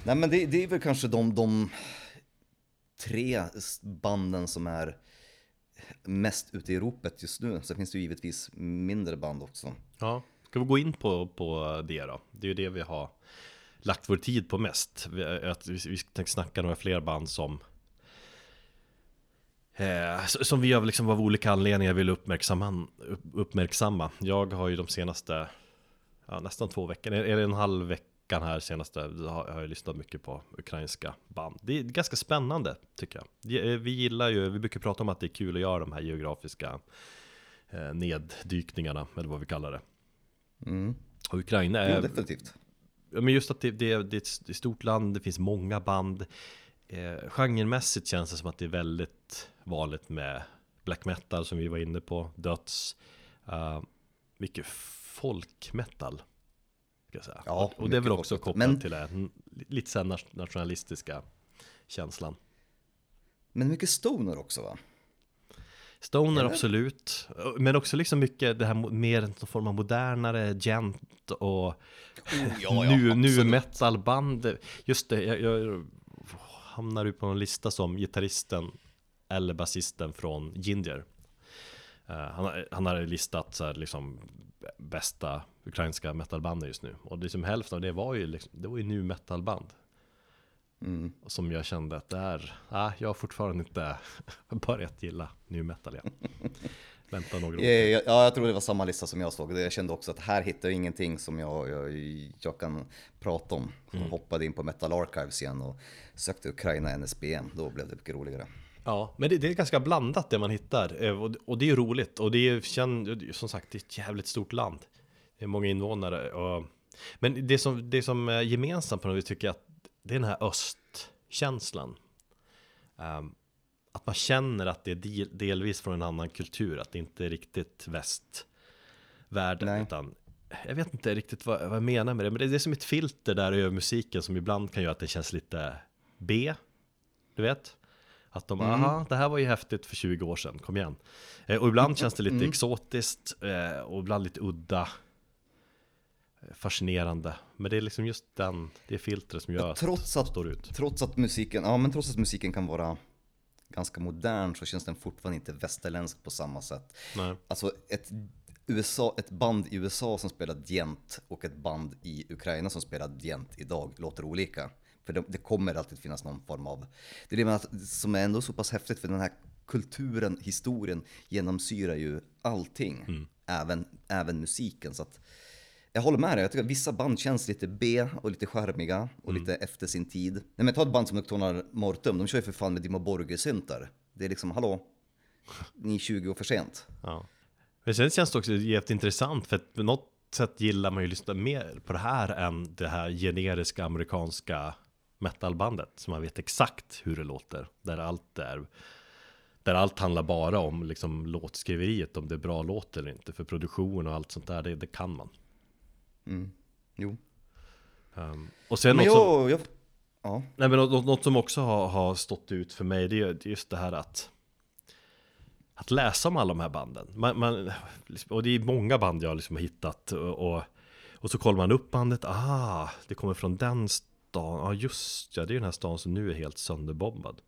Nej men det, det, är väl kanske de, de tre banden som är mest ute i ropet just nu. Sen finns det ju givetvis mindre band också. Ja, ska vi gå in på, på det då? Det är ju det vi har lagt vår tid på mest. Vi, att vi, vi tänkte snacka några fler band som eh, som vi av, liksom, av olika anledningar vill uppmärksamma, uppmärksamma. Jag har ju de senaste ja, nästan två veckor, är det en halv vecka veckan här senaste har jag lyssnat mycket på ukrainska band. Det är ganska spännande tycker jag. Eh, vi gillar ju, vi brukar prata om att det är kul att göra de här geografiska eh, neddykningarna, eller vad vi kallar det. Mm. Och Ukraina Ja, är, definitivt. ja, men just att det, det, det är ett det är ett stort land, det finns många band. Eh, genremässigt känns det som att det är väldigt vanligt med black metal som vi var inne på, döds, uh, mycket folkmetal. Ska jag säga. Ja, och, och det är väl också kopplat Men- till det, lite så här nationalistiska känslan. Men mycket stoner också va? Stoner Eller? absolut, men också liksom mycket det här mer en form av modernare, gent och Oh, nu, nu metalband. Just det, jag, jag hamnar ju på en lista som gitarristen eller basisten från Ginger. Eh, han, har- han har listat så här, liksom bästa ukrainska metalbanden just nu. Och det som hälften av det var ju, liksom, det var ju nu metalband. Mm. Som jag kände att det är, ah, jag har fortfarande inte börjat gilla nu metal igen. Vänta några år. Ja, ja, ja, jag tror det var samma lista som jag såg. Jag kände också att här hittar jag ingenting som jag, jag, jag kan prata om. Jag hoppade in på Metal Archives igen och sökte Ukraina NSBM. Då blev det mycket roligare. Ja, men det, det är ganska blandat det man hittar eh, och, det är ju roligt och det är som sagt det är ett jävligt stort land. Det är många invånare och, men det som, det som är gemensamt på något vis tycker jag att det är den här östkänslan. Ehm, att man känner att det är del, delvis från en annan kultur, att det inte är riktigt västvärlden Nej. utan jag vet inte riktigt vad, vad jag menar med det, men det är som ett filter där över musiken som ibland kan göra att det känns lite B, du vet? Att de, aha, det här var ju häftigt för 20 år sedan, kom igen. Eh, och ibland känns det lite exotiskt eh, och ibland lite udda. eh, Fascinerande. Men det är liksom just den, det filtret som gör att Trots det att, står ut. trots att musiken, ja men trots att musiken kan vara ganska modern så känns den fortfarande inte västerländsk på samma sätt. Nej. Alltså ett, USA, ett band i USA som spelar djent och ett band i Ukraina som spelar djent idag låter olika. För det, det kommer alltid finnas någon form av, det är det som är ändå så pass häftigt för den här kulturen, historien genomsyrar ju allting. Även, även musiken. Så att, jag håller med dig, jag tycker att vissa band känns lite B och lite charmiga och lite efter sin tid. Nej men ta ett band som Nocturnal Mortum, de kör ju för fan med Dimmo Borgir-syntar. Det är liksom, hallå? Ni är 20 år för sent. Ja. Men sen känns det också jätteintressant för att på något sätt gillar man ju att lyssna mer på det här än det här generiska amerikanska metalbandet som man vet exakt hur det låter. Där allt är där allt handlar bara om liksom låtskriveriet, om det är bra låt eller inte. För produktion och allt sånt där, det, det kan man. Jo. Um, och sen Men något som, jag, jag, ja. nej, men något, något som också har, har stått ut för mig, det är det är just det här att att läsa om alla de här banden. Man, man, och det är många band jag liksom har hittat och, och, och så kollar man upp bandet, ah, det kommer från den stan, ja just ja, det är den här stan som nu är helt sönderbombad.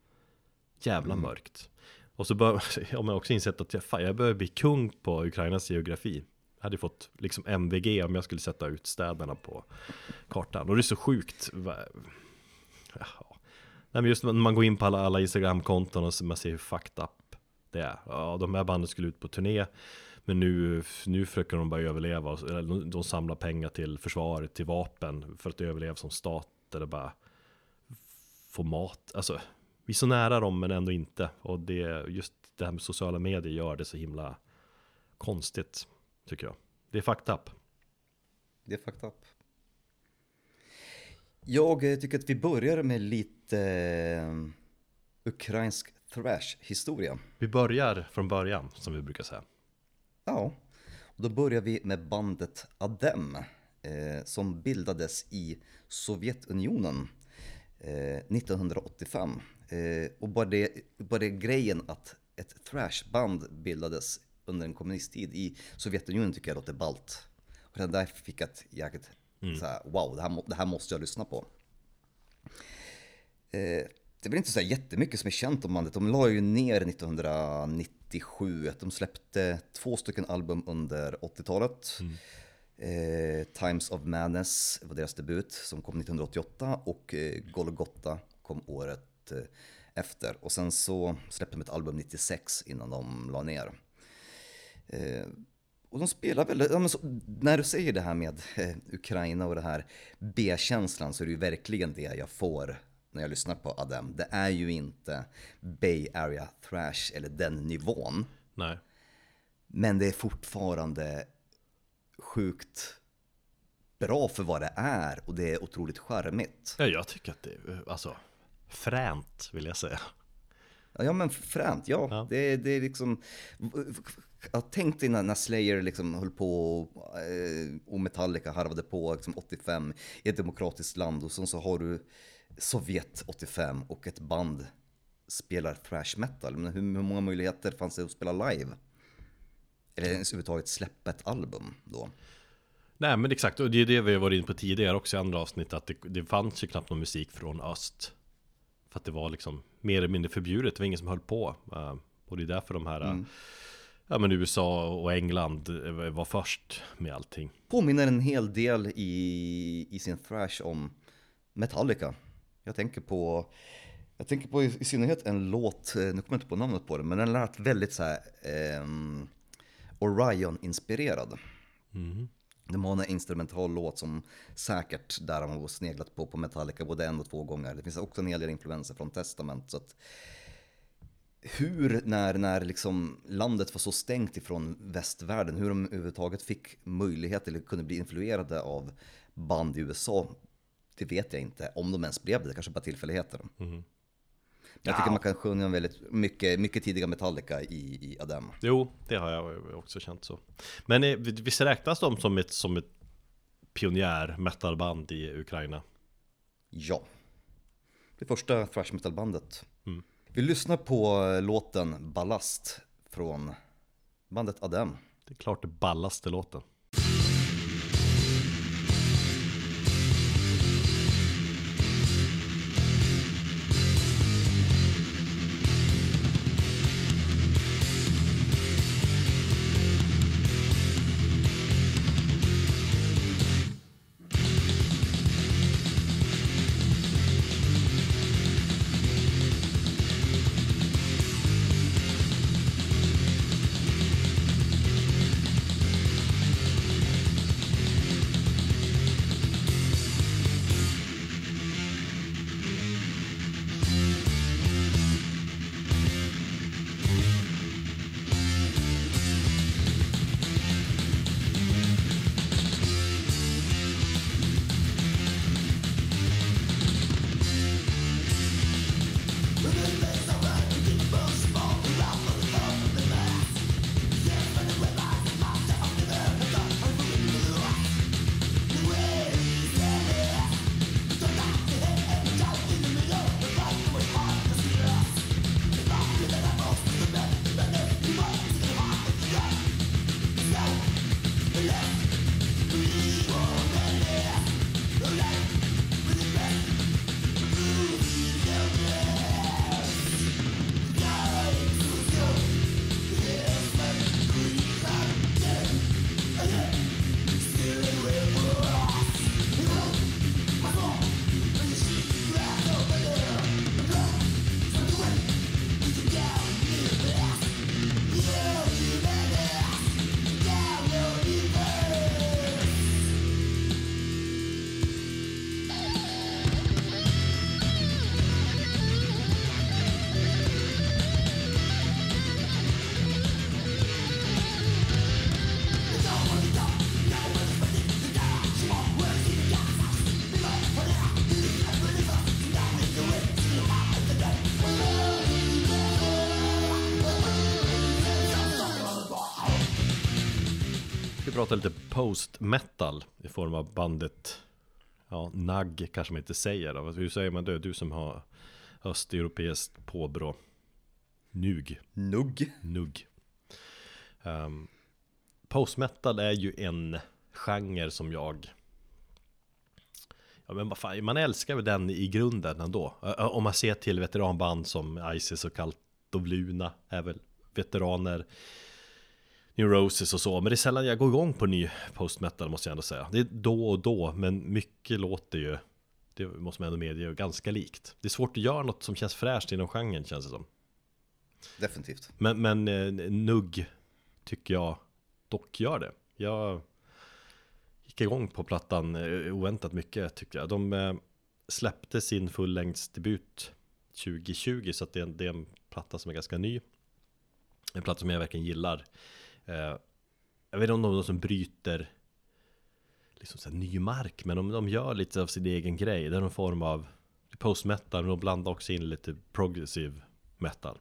Jävla mörkt. Och så bör, har man också insett att jag, fan, jag börjar bli kung på Ukrainas geografi. Jag hade fått liksom MVG om jag skulle sätta ut städerna på kartan. Och det är så sjukt. Jaha. Nej, men just när man går in på alla, alla Instagram-konton och så man ser hur fucked up det är. Ja, de här banden skulle ut på turné. Men nu, nu försöker de bara överleva. de samlar pengar till försvaret, till vapen. För att överleva som stat. Eller bara få mat. Alltså, vi är så nära dem men ändå inte. Och det, just det här med sociala medier gör det så himla konstigt. Tycker jag. Det är fucked up. Det är fucked up. Jag eh, tycker att vi börjar med lite eh, ukrainsk thrash-historia. Vi börjar från början, som vi brukar säga. Ja, och då börjar vi med bandet Adem som bildades i Sovjetunionen eh, 1985. Eh, och bara det, bara det grejen att ett thrashband bildades under en kommunisttid i Sovjetunionen tycker jag låter ballt. Och den där fick ett jäkligt så här, wow, det här, det här måste jag lyssna på. Eh, det väl inte så jättemycket som är känt om bandet. De la ju ner 1997. De släppte två stycken album under 80-talet. Eh, Times of Madness var deras debut som kom 1988 och eh, Golgotha kom året eh, efter. Och sen så släppte de ett album 96 innan de la ner. Eh, och de spelar väl, ja, så, när du säger det här med eh, Ukraina och det här B-känslan så är det ju verkligen det jag får när jag lyssnar på Adem. Det är ju inte Bay Area Thrash eller den nivån. Nej. Men det är fortfarande sjukt bra för vad det är och det är otroligt charmigt. Ja, jag tycker att det är, alltså, fränt vill jag säga. Ja men fränt, ja. Ja. Det, det är liksom... Jag tänkte när, när Slayer liksom höll på eh, och Metallica harvade på liksom 85 i ett demokratiskt land och sen så har du Sovjet 85 och ett band spelar thrash metal. Men hur, hur många möjligheter fanns det att spela live? Eller ens överhuvudtaget släppa ett album då? Nej men exakt, och det är det vi har varit inne på tidigare också i andra avsnitt Att det, det fanns ju knappt någon musik från öst För att det var liksom mer eller mindre förbjudet, det var ingen som höll på Eh, Och det är därför de här Mm. Ja men USA och England eh, var först med allting Påminner en hel del i, i sin thrash om Metallica. Jag tänker på jag tänker på i, i synnerhet en låt, eh, nu kommer jag inte på namnet på den, men den lät väldigt så här ehm, Orion-inspirerad. De har en instrumental låt som säkert där har man sneglat på på Metallica både en och två gånger. Det finns också en hel del influenser från Testament. Så att hur, när, när liksom landet var så stängt ifrån västvärlden, hur de överhuvudtaget fick möjlighet eller kunde bli influerade av band i USA, det vet jag inte. Om de ens blev det, kanske bara tillfälligheter. Men jag tycker Ja. man kan sjunga väldigt mycket, mycket tidiga Metallica i, i Adem. Jo, det har jag också känt så Men eh, visst räknas de som ett, som ett pionjär metalband i Ukraina? Ja. Det första thrash metal-bandet. Mm. Vi lyssnar på låten Ballast från bandet Adem. Det är klart det ballaste låten Vi pratar lite post-metal i form av bandet Ja, NAG kanske man inte säger då. Hur säger man det? Du som har östeuropeiskt påbrå Nug, Nugg. nugg um, Post-metal är ju en genre som jag Ja men vad fan, man älskar väl den i grunden ändå Om man ser till veteranband som Isis och of Luna är väl veteraner New Roses och så Men det är sällan jag går igång på ny post-metal måste jag ändå säga Det är då och då men mycket låter ju Det måste man ändå medge ganska likt Det är svårt att göra något som känns fräscht inom genren känns det som Definitivt. Men, men eh, Nugg tycker jag dock gör det. Jag gick igång på plattan eh, oväntat mycket tyckte jag. De eh, släppte sin fullängdsdebut 2020 så det är, en, det är en platta som är ganska ny. En platta som jag verkligen gillar. Eh, jag vet inte om de som bryter liksom så ny mark Men de, de gör lite av sin egen grej. Det är någon form av post metal Men de blandar också in lite progressive metal.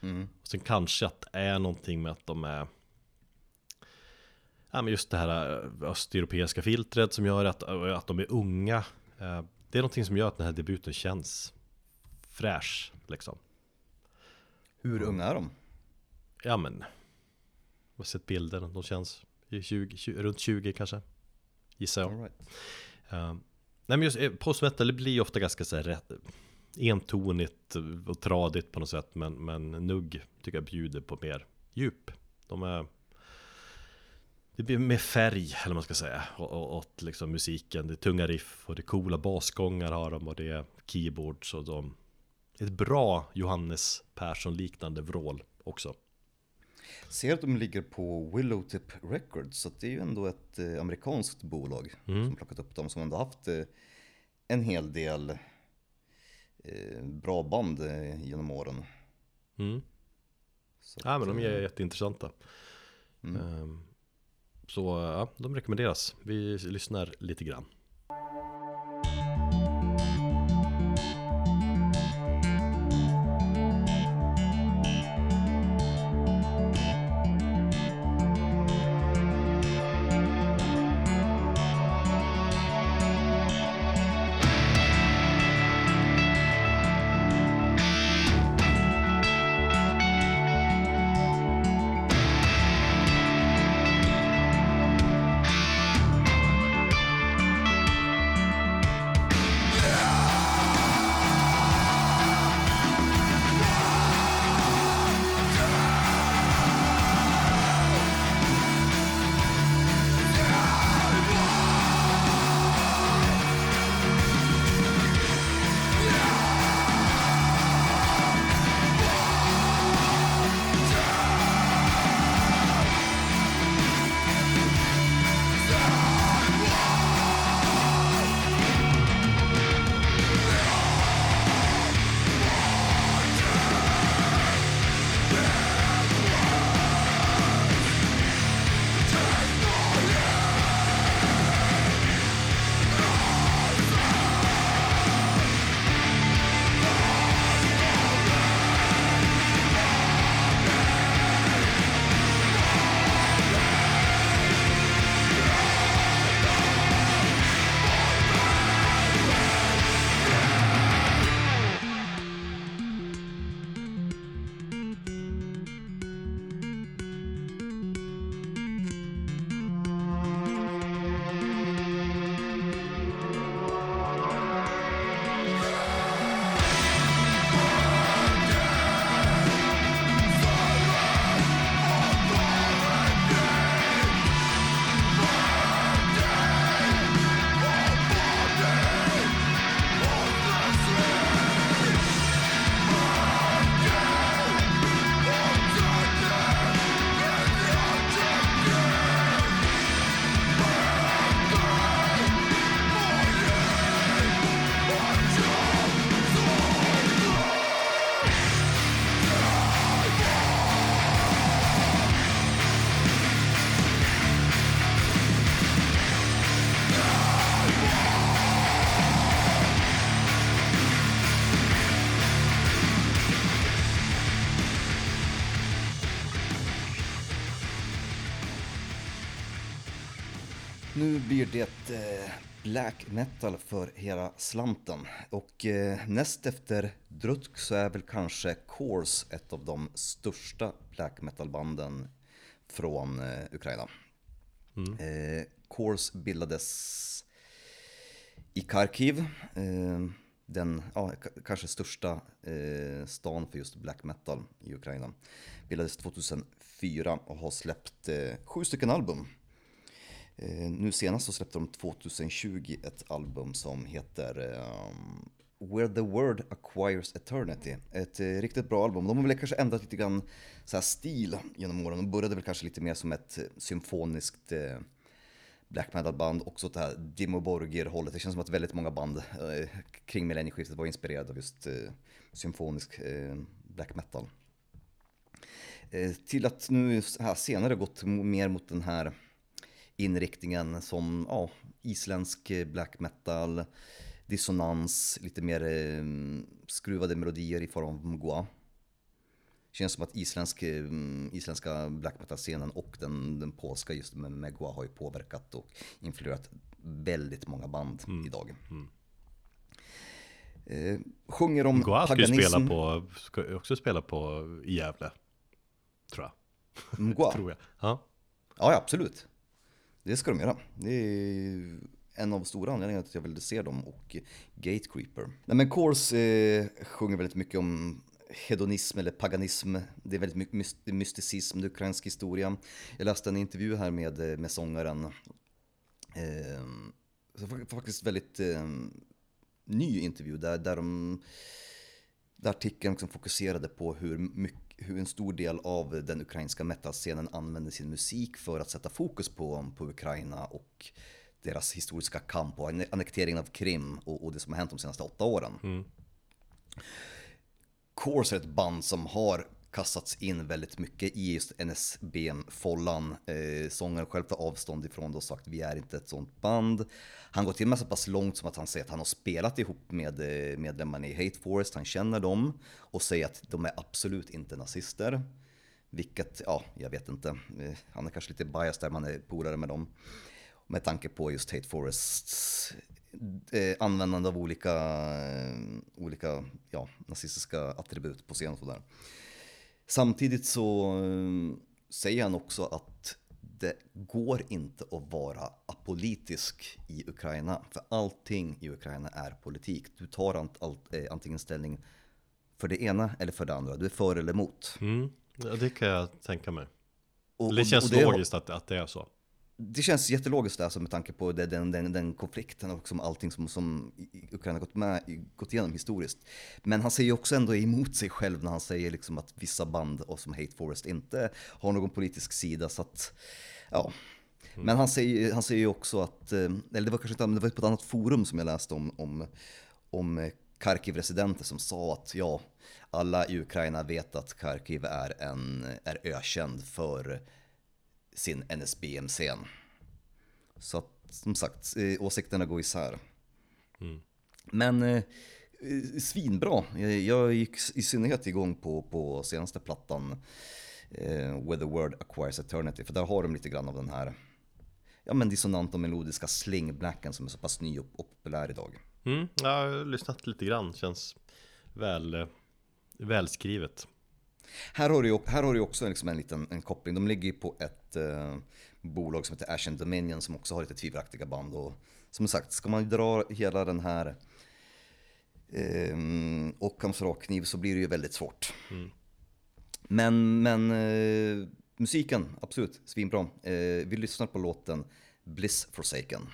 Mm. och Sen kanske att det är någonting med att de är Ja men just det här eh, östeuropeiska filtret som gör att, att de är unga. Eh, Det är någonting som gör att den här debuten känns fräsch liksom. Hur unga är de? Ja men Jag har sett bilder, de känns i 20, 20, runt 20 kanske. Gissar jag. All right. Eh, Nej men just eh, post metal det blir ofta ganska så här rätt Entonigt och tradigt på något sätt Men, men Nugg tycker jag bjuder på mer djup. De är Det blir mer färg eller vad man ska säga Åt liksom musiken. Det är tunga riff och det är coola basgångar har de Och det är keyboards och de. Ett bra Johannes Persson liknande vrål också Ser att de ligger på Willowtip Records, så det är ju ändå ett eh, amerikanskt bolag som plockat upp dem, som ändå haft eh, en hel del eh, bra band genom åren. mm. Så Ja men de är jätteintressanta Mm. Ehm, Så ja, de rekommenderas Vi lyssnar lite grann blir det eh, black metal för hela slanten. Och eh, näst efter Drutk så är väl kanske Kors ett av de största black metal-banden från eh, Ukraina. Eh, Kors bildades i Kharkiv, den ja, kanske största stan för just black metal i Ukraina. Bildades 2004 och har släppt sju stycken album. Eh, nu senast så släppte de 2020 ett album som heter ehm, Where the world Acquires Eternity. Ett eh, riktigt bra album. De har väl kanske ändrat lite grann så här stil genom åren. De började väl kanske lite mer som ett eh, symfoniskt eh, black metal-band, också åt det här Dimmo Borgir-hållet. Det känns som att väldigt många band eh, kring millennieskiftet var inspirerade av just eh, symfonisk black metal. Till att nu här senare gått mer mot den här inriktningen som ja, isländsk black metal, dissonans, lite mer eh, skruvade melodier i form av mgwa. Känns som att isländsk, eh, isländska black metal-scenen och den, den polska just med mgwa har ju påverkat och influerat väldigt många band Mm. idag. Eh, sjunger om Goa ska paganism. spela på, ska också spela på i Gävle. Tror jag. Mgwa. Tror jag. Ja. Ja, ja, absolut. Det ska de göra. Det är en av stora anledningarna till att jag ville se dem och Gatecreeper. Nej men Kors eh, sjunger väldigt mycket om hedonism eller paganism. Det är väldigt mycket myst- mysticism, det är ukrainsk historia. Jag läste en intervju här med, eh, med sångaren. Eh, så faktiskt väldigt eh, ny intervju där, där de där artikeln liksom fokuserade på hur, mycket, hur en stor del av den ukrainska metalscenen använder sin musik för att sätta fokus på, på Ukraina och deras historiska kamp och anne- annekteringen av Krim och, och det som har hänt de senaste åtta åren. Mm. Course är ett band som har kastats in väldigt mycket i just NSBM-follan. Eh, sångaren själv tar avstånd ifrån det och sagt vi är inte ett sånt band. Han går till och med så pass långt som att han säger att han har spelat ihop med eh, medlemmarna i Hate Forest, han känner dem och säger att de är absolut inte nazister. Vilket, ja, jag vet inte. Eh, han är kanske lite biased där man är polare med dem. Med tanke på just Hate Forests eh, användande av olika, eh, olika ja, nazistiska attribut på scen och sådär. Samtidigt så eh, säger han också att det går inte att vara apolitisk i Ukraina. För allting i Ukraina är politik. Du tar ant, eh, antingen ställning för det ena eller för det andra. Du är för eller emot. Mm. Ja, det kan jag tänka mig. Och, Det känns och det, logiskt att, att det är så. Det känns jättelogiskt alltså med tanke på den, den, den konflikten och som allting som, som Ukraina gått, med, gått igenom historiskt. Men han säger också ändå emot sig själv när han säger liksom att vissa band och som Hate Forest inte har någon politisk sida. Så att, ja. Men han säger, han säger ju också att, eh, eller det var kanske inte, det var på ett annat forum som jag läste om, om, om Kharkiv-residenter som sa att ja, alla i Ukraina vet att Kharkiv är, en, är ökänd för sin NSBM-scen. Så att, som sagt, eh, åsikterna går isär. Mm. Men eh, eh, svinbra. Jag, jag gick i synnerhet igång på, på senaste plattan eh, Where the Word Acquires Eternity. För där har de lite grann av den här ja, men dissonanta och melodiska slingblacken som är så pass ny och, och populär idag. Mm. Jag har lyssnat lite grann, känns väl, eh, välskrivet. Här har du här har du också liksom en liten en koppling. De ligger ju på ett eh, bolag som heter Ashen Dominion som också har lite tvivelaktiga band. Och som sagt, ska man dra hela den här eh, Ockhams rakkniv så blir det ju väldigt svårt. Mm. Men, men eh, musiken, absolut, svinbra. Eh, vi lyssnar på låten Bliss Forsaken.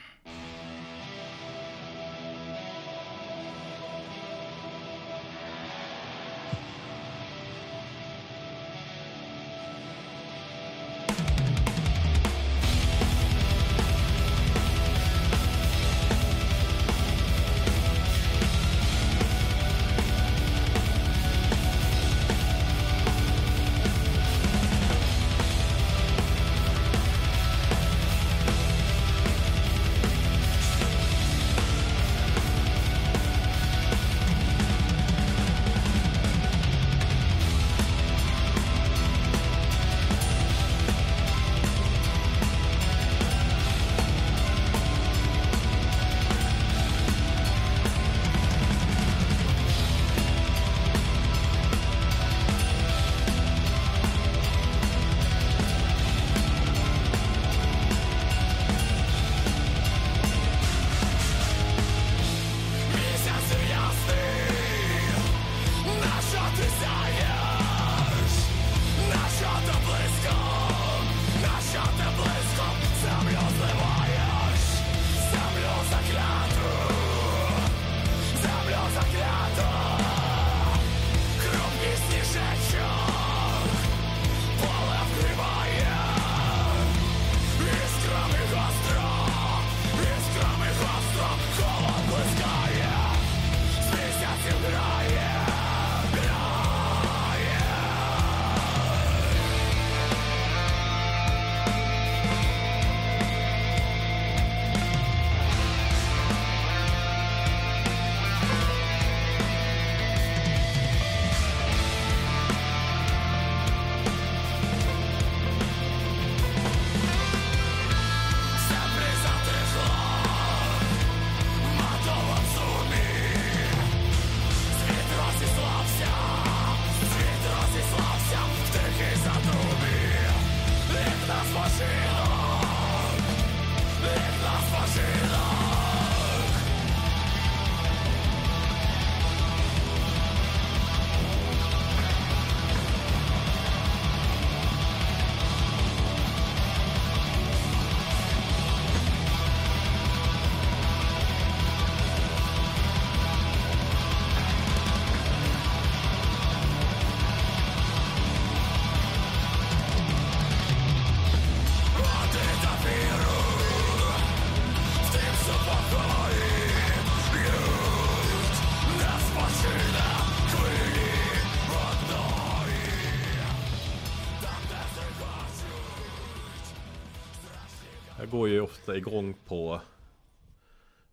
Ofta igång på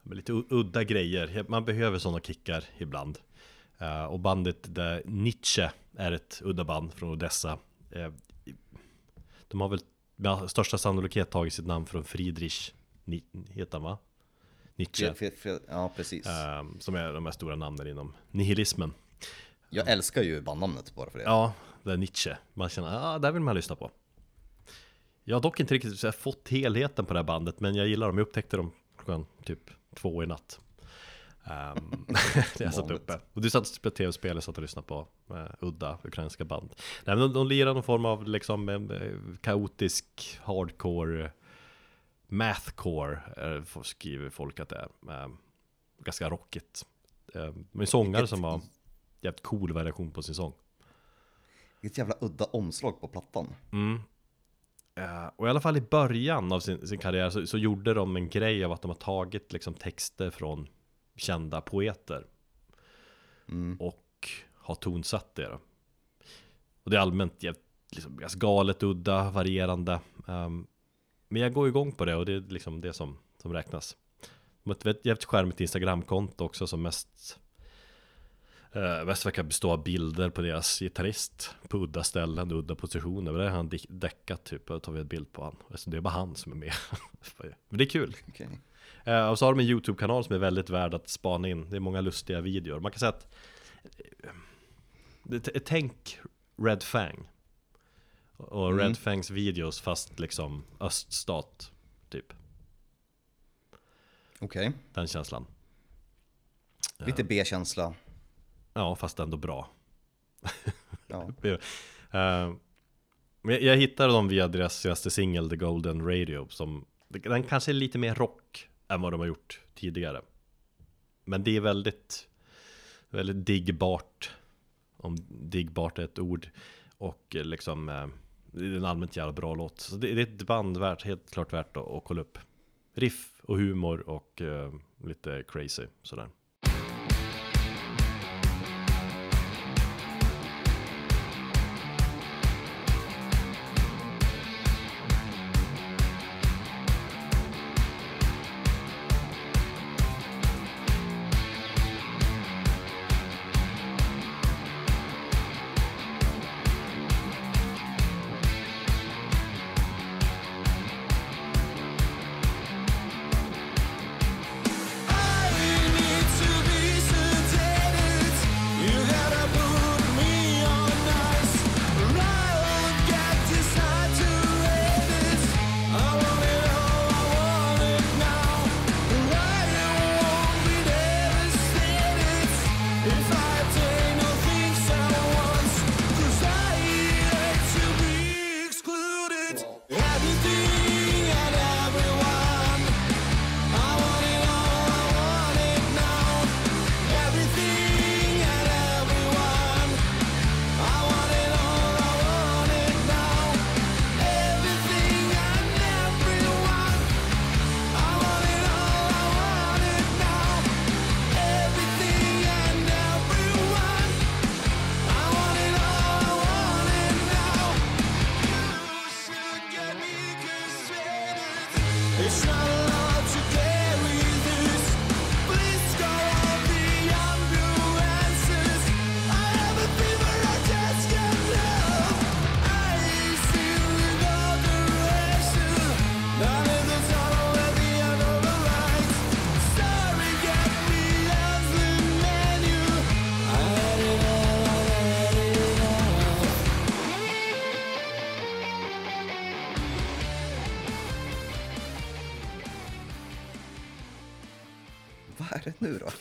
lite udda grejer. Man behöver sådana kickar ibland. Eh, och bandet där Nietzsche är ett udda band från Odessa. Eh, de har väl med största sannolikhet tagit sitt namn från Friedrich, Ni- heter han va? Nietzsche. Fe- fe- Ja, precis. Eh, som är de här stora namnen inom nihilismen. Jag älskar ju bandnamnet bara för det. Ja, det är Nietzsche. Man känner, ja, ah, där vill man lyssna på. Jag har dock inte riktigt här, fått helheten på det här bandet, men jag gillar dem. Jag upptäckte dem klockan typ två i natt. Um, jag satt uppe. Och du satt och spelade tv-spel, jag satt och lyssnade på eh, udda ukrainska band. Nej, men de, de lirar någon form av liksom eh, kaotisk hardcore mathcore, får- skriver folk att det är. Eh, ganska rockigt. Eh, med sångare som var jävligt cool variation på sin sång. Vilket jävla udda omslag på plattan. Mm. Eh, och i alla fall i början av sin, sin karriär så, så gjorde de en grej av att de har tagit liksom texter från kända poeter Mm. och har tonsatt det då. Och det är allmänt liksom, galet, udda, varierande. Ehm, men jag går igång på det och det är liksom det som, som räknas. De har ett jävligt skärmigt Instagramkonto också som mest Uh, mest verkar bestå av bilder på deras gitarrist på udda ställen, udda positioner. Där har han däckat typ, och tar vi en bild på han. Alltså, det är bara han som är med. Men det är kul. Okej. Eh, och så har de en YouTube-kanal som är väldigt värd att spana in. Det är många lustiga videor. Man kan säga att eh, det- Tänk Red Fang Och Mm. Red Fangs videos fast liksom öststat Typ, Okej. den känslan Lite B-känsla. Ja, fast ändå bra. Ja. Eh, jag- jag hittade dem via deras senaste singel The Golden Radio som Den kanske är lite mer rock än vad de har gjort tidigare. Men det är väldigt Väldigt diggbart Om diggbart är ett ord. Och eh, liksom eh, Det är en allmänt jävla bra låt. Så det det är ett band värt, helt klart värt att, att kolla upp. Riff och humor och eh, lite crazy sådär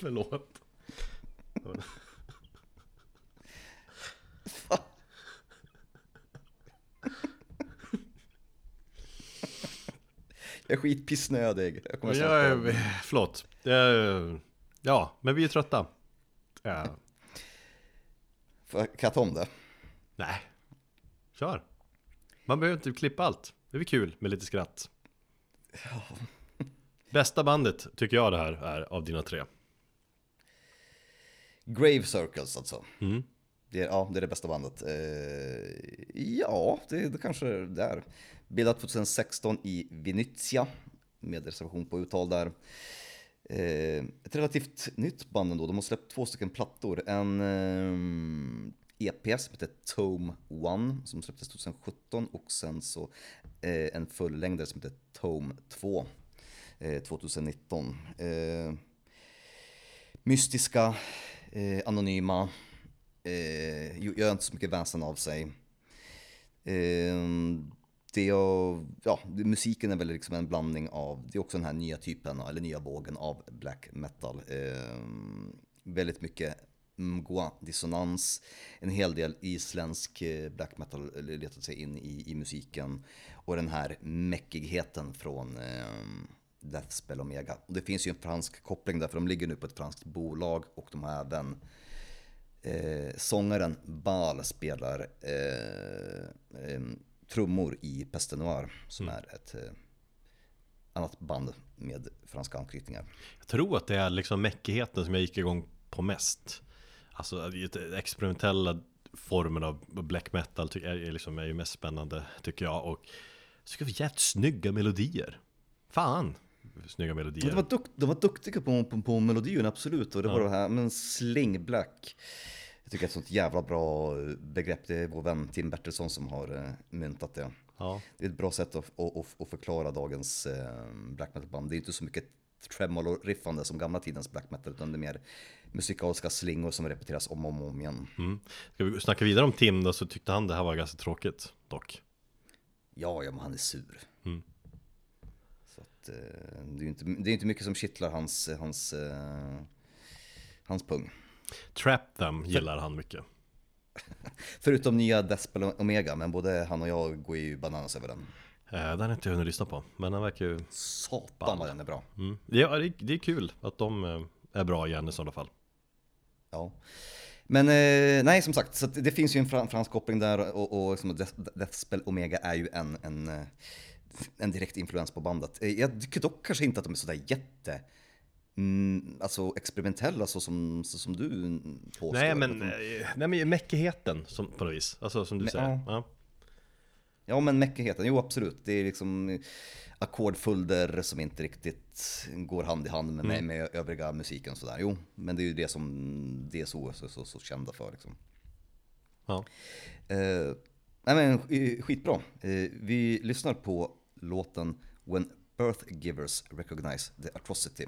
Förlåt Jag är skitpissnödig. Jag kommer jag är, förlåt. Ja, men vi är trötta. Ja. Får jag- Kan jag ta om det? Nej. Kör. Man behöver inte klippa allt. Det är väl kul med lite skratt. Bästa bandet tycker jag det här är av dina tre. Grave Circles alltså. Mm. Det är, ja, det är det bästa bandet. Eh, ja, det, det kanske det är. Bildat 2016 i Venezia. med reservation på uttal där. Eh, ett relativt nytt band ändå, de har släppt två stycken plattor. En eh, EP som heter Tome 1 som släpptes 2017 och sen så eh, en fullängdare som heter Tome 2 eh, 2019. Eh, mystiska, eh, anonyma, eh, gör inte så mycket väsen av sig. Eh, det jag, ja, musiken är väl liksom en blandning av, det är också den här nya typen, eller nya vågen av black metal. Eh, väldigt mycket mgwa, dissonans, en hel del isländsk eh, black metal letat sig in i, i musiken. Och den här mäckigheten från eh, Death Spell Omega. Och det finns ju en fransk koppling där, för de ligger nu på ett franskt bolag och de har även eh, sångaren Bal spelar eh, eh, trummor i Peste Noir som är ett eh, annat band med franska anknytningar. Jag tror att det är liksom mäckigheten som jag gick igång på mest. Alltså experimentella formen av black metal är, liksom, är ju mest spännande tycker jag. Och så ska vi jävligt snygga melodier. Fan! Snygga melodier. De var, dukt, de var duktiga på, på, på melodin, absolut. Och det var det här, men sling black. Jag tycker det är ett sånt jävla bra begrepp. Det är vår vän Tim Bertilsson som har eh, myntat det. Ja, Det är ett bra sätt att, att, att, att förklara dagens eh, black metal-band. Det är inte så mycket tremolo-riffande som gamla tidens black metal, utan det är mer musikaliska slingor som repeteras om och om, om igen. mm. Ska vi snacka vidare om Tim då så tyckte han det här var ganska tråkigt dock. Ja, ja, men han är sur. Mm. Att, eh, det är inte, det är inte mycket som kittlar hans, hans, eh, hans pung. Trap Them gillar han mycket. Förutom nya Despel Omega, men både han och jag går ju bananas över den. Eh, den har inte jag hunnit lyssna på, men den verkar ju... Satan vad den är bra. Mm. Ja, det, det är kul att de är bra igen i sådana fall. Ja. Men eh, nej, som sagt, så det finns ju en fran- fransk koppling där och, och liksom Deathspell Omega är ju en, en, en direkt influens på bandet. Eh, Jag tycker dock kanske inte att de är sådär jätte mm, alltså experimentella så som, så som du påstår. Nej men, eh, nej men mäckigheten som, på något vis. Alltså som du Men, säger. ja. Ja. Ja men mäckigheten, jo absolut. Det är liksom eh, ackordföljder som inte riktigt går hand i hand med, med, med övriga musiken sådär. Jo, men det är ju det som DSO är så, så, så kända för liksom. Ja. Eh, nej men skitbra. Eh, vi lyssnar på låten When Birth Givers Recognize the Atrocity.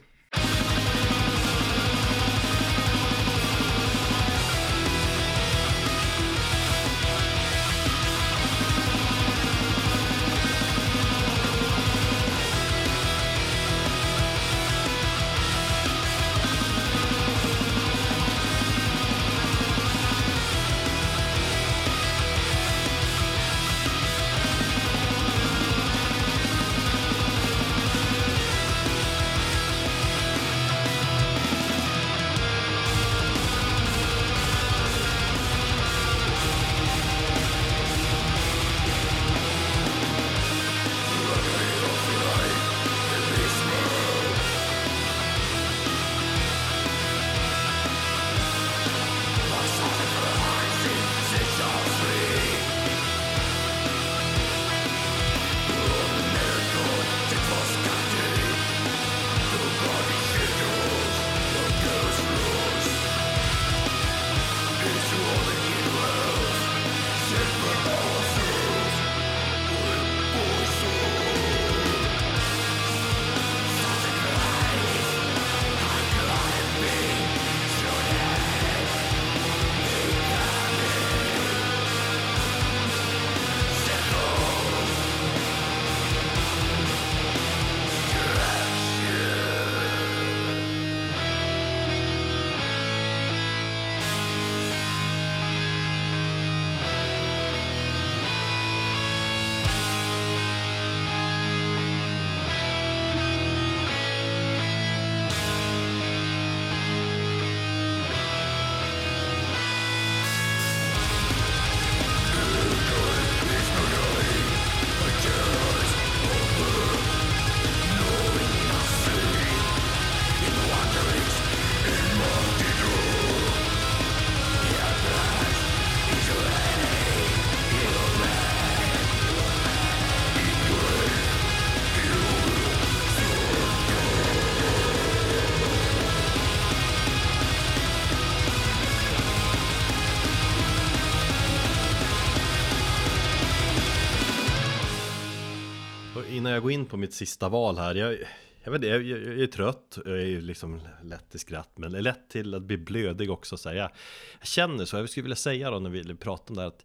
Jag går in på mitt sista val här. Jag, jag vet jag, jag, jag är trött, jag är liksom lätt till skratt, men är lätt till att bli blödig också. Så här. Jag, jag känner så, jag skulle vilja säga då när vi pratar om det här att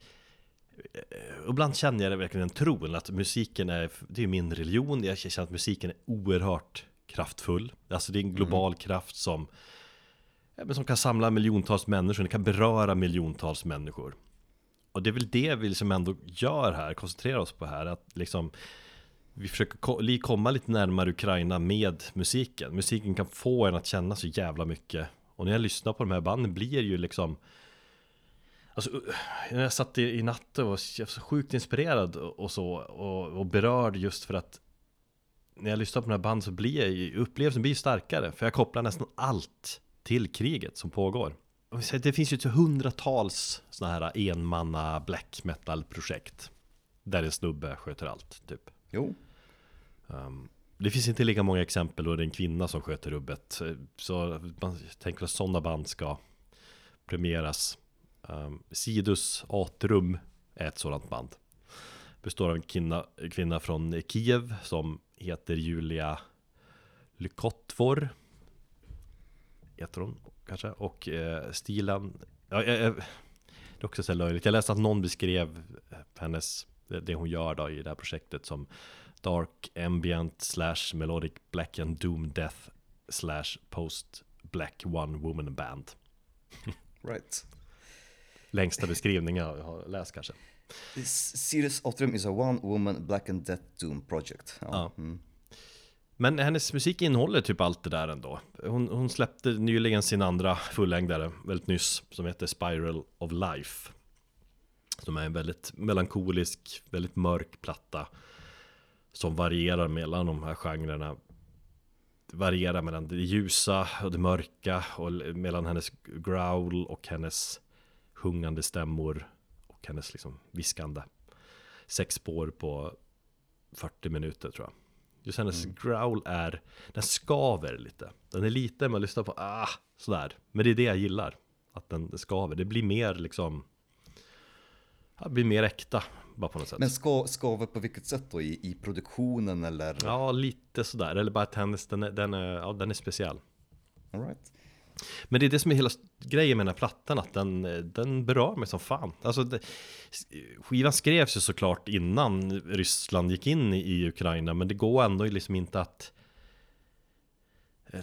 eh, Ibland känner jag verkligen en tron att musiken är, det är min religion, jag känner att musiken är oerhört kraftfull. Alltså det är en global kraft som, men som kan samla miljontals människor, det kan beröra miljontals människor. Och det är väl det vi liksom ändå gör här, koncentrerar oss på här, att liksom vi försöker komma lite närmare Ukraina med musiken. Musiken kan få en att känna så jävla mycket. Och när jag lyssnar på de här banden blir ju liksom Alltså, när jag satt i, i natt och var så sjukt inspirerad och, så och, och berörd just för att när jag lyssnar på de här banden så blir jag ju, upplevelsen blir starkare för jag kopplar nästan allt till kriget som pågår. Det finns ju hundratals sådana här enmanna black metal projekt där en snubbe sköter allt typ. Jo, Um, det finns inte lika många exempel då det är en kvinna som sköter rubbet. Så man tänker att sådana band ska premieras. Um, Sidus Atrum är ett sådant band. Består av en kvinna, kvinna från Kiev som heter Julia Lykotvor. Heter hon kanske. Och eh, stilen. Ja, eh, eh det är också så löjligt. Jag läste att någon beskrev hennes, det det hon gör då i det här projektet som Dark Ambient slash Melodic Black and Doom Death slash Post Black One Woman Band. right. Längsta beskrivningen jag har läst kanske. Sirius Atrium is a one woman black and death doom project. Ja. Ja. Mm. Men hennes musik innehåller typ allt det där ändå. Hon, hon släppte nyligen sin andra fullängdare, väldigt nyss, som heter Spiral of Life. Som är en väldigt melankolisk, väldigt mörk platta. Som varierar mellan de här genrerna. Varierar mellan det ljusa och det mörka och mellan hennes growl och hennes sjungande stämmor och hennes liksom viskande. Sex spår på 40 minuter tror jag. Just hennes growl är, den skaver lite. Den är lite, man lyssnar på, ah, sådär. Men det är det jag gillar. Att den skaver. Det blir mer liksom, det blir mer äkta. Bara på något sätt. Men ska, skaver på vilket sätt då? I, I produktionen eller? Ja, lite sådär. Eller bara att hennes, den är, den är, ja, den är speciell. All right. Men det är det som är hela grejen med den här plattan, att den, den berör mig som fan. Alltså, det, skivan skrevs ju såklart innan Ryssland gick in i, Ukraina, men det går ändå liksom inte att, eh,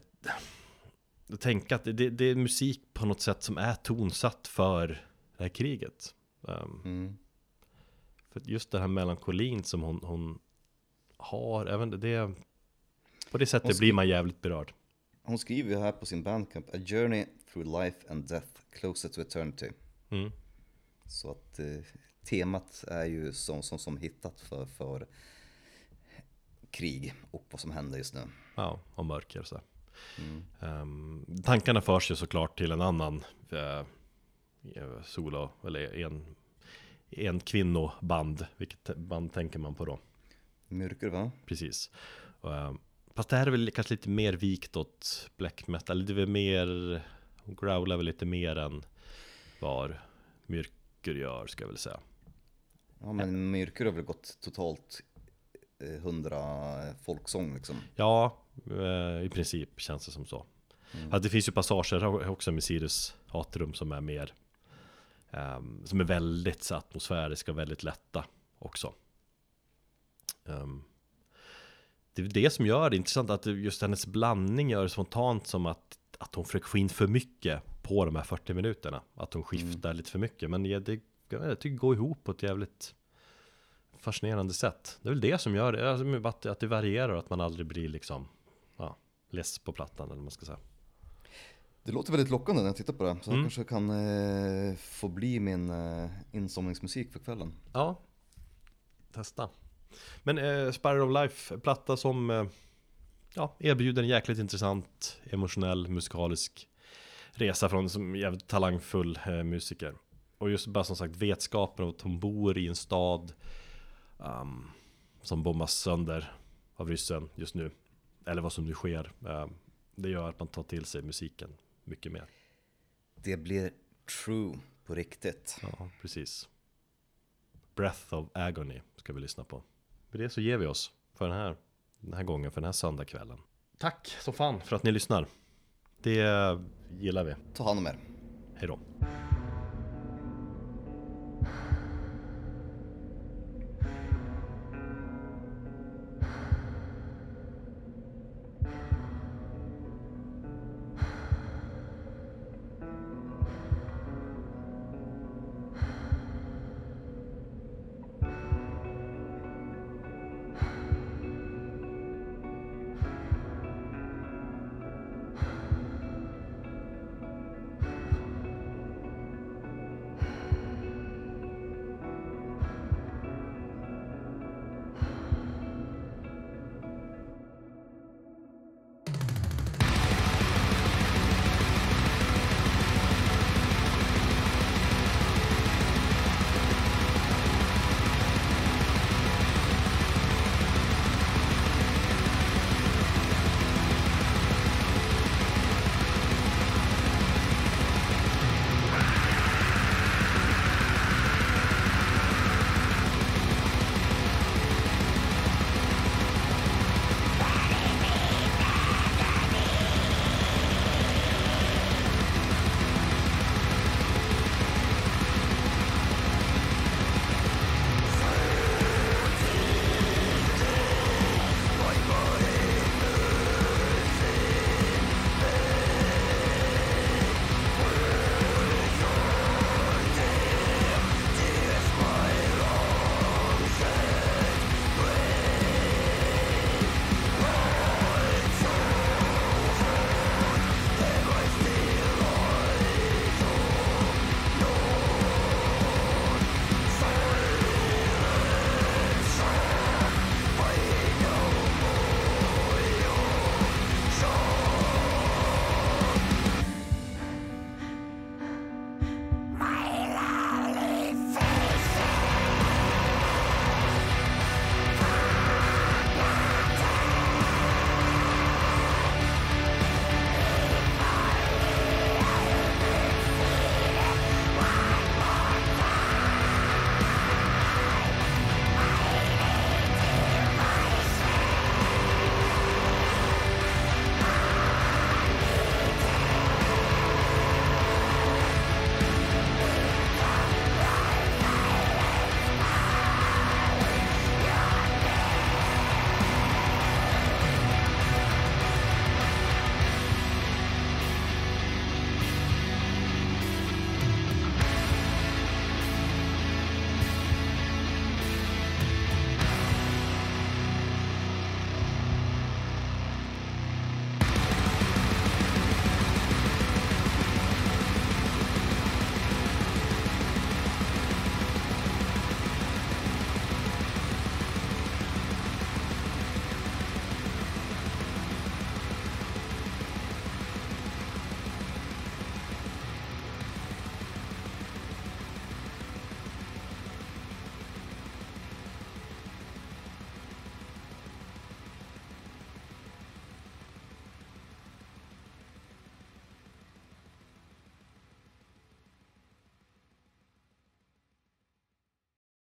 tänka att det, det är musik på något sätt som är tonsatt för det här kriget. Um, Mm. För just den här melankolin som hon, hon har, även det, på det sättet blir man jävligt berörd. Hon skriver ju här på sin bandcamp, A journey through life and death, closer to eternity. Mm. Så att eh, temat är ju som, som, som hittat för, för krig och vad som händer just nu. Ja, och mörker så. Mm. Ehm, tankarna förs ju såklart till en annan eh, solo, eller en, en kvinnoband. Vilket band tänker man på då? Mörker va? Precis. Um, fast det här är väl kanske lite mer vikt åt black metal. Det är väl mer, hon growlar väl lite mer än vad myrker gör, ska jag väl säga. Ja men Mörker har väl gått totalt eh, hundra folksång liksom. Ja, eh, i princip känns det som så. Ja, det finns ju passager också med Sirius Atrium som är mer ehm, Som är väldigt så atmosfäriska och väldigt lätta också. Ehm, det är det som gör det intressant att just hennes blandning gör det spontant som att, att hon försöker få in för mycket på de här 40 minuterna. Att hon skiftar lite för mycket. Men det, det, jag tycker det går ihop på ett jävligt fascinerande sätt. Det är väl det som gör det, alltså, att, att det varierar och att man aldrig blir liksom ja, less på plattan eller vad man ska säga. Det låter väldigt lockande när jag tittar på det. Så Mm. det kanske kan eh, få bli min eh, insomningsmusik för kvällen. Ja, testa. Men eh, Spiral of Life, platta som eh, ja, erbjuder en jäkligt intressant emotionell musikalisk resa från en jävligt talangfull eh, musiker. Och just bara som sagt vetskapen om att hon bor i en stad um, som bombas sönder av ryssen just nu. Eller vad som nu sker. Eh, det gör att man tar till sig musiken mycket mer. Det blir true på riktigt. Ja, precis. Breath of Agony ska vi lyssna på. Med det så ger vi oss. för den här, den här gången, för den här söndagskvällen. Tack så fan för att ni lyssnar. Det gillar vi. Ta hand om er. Hej då.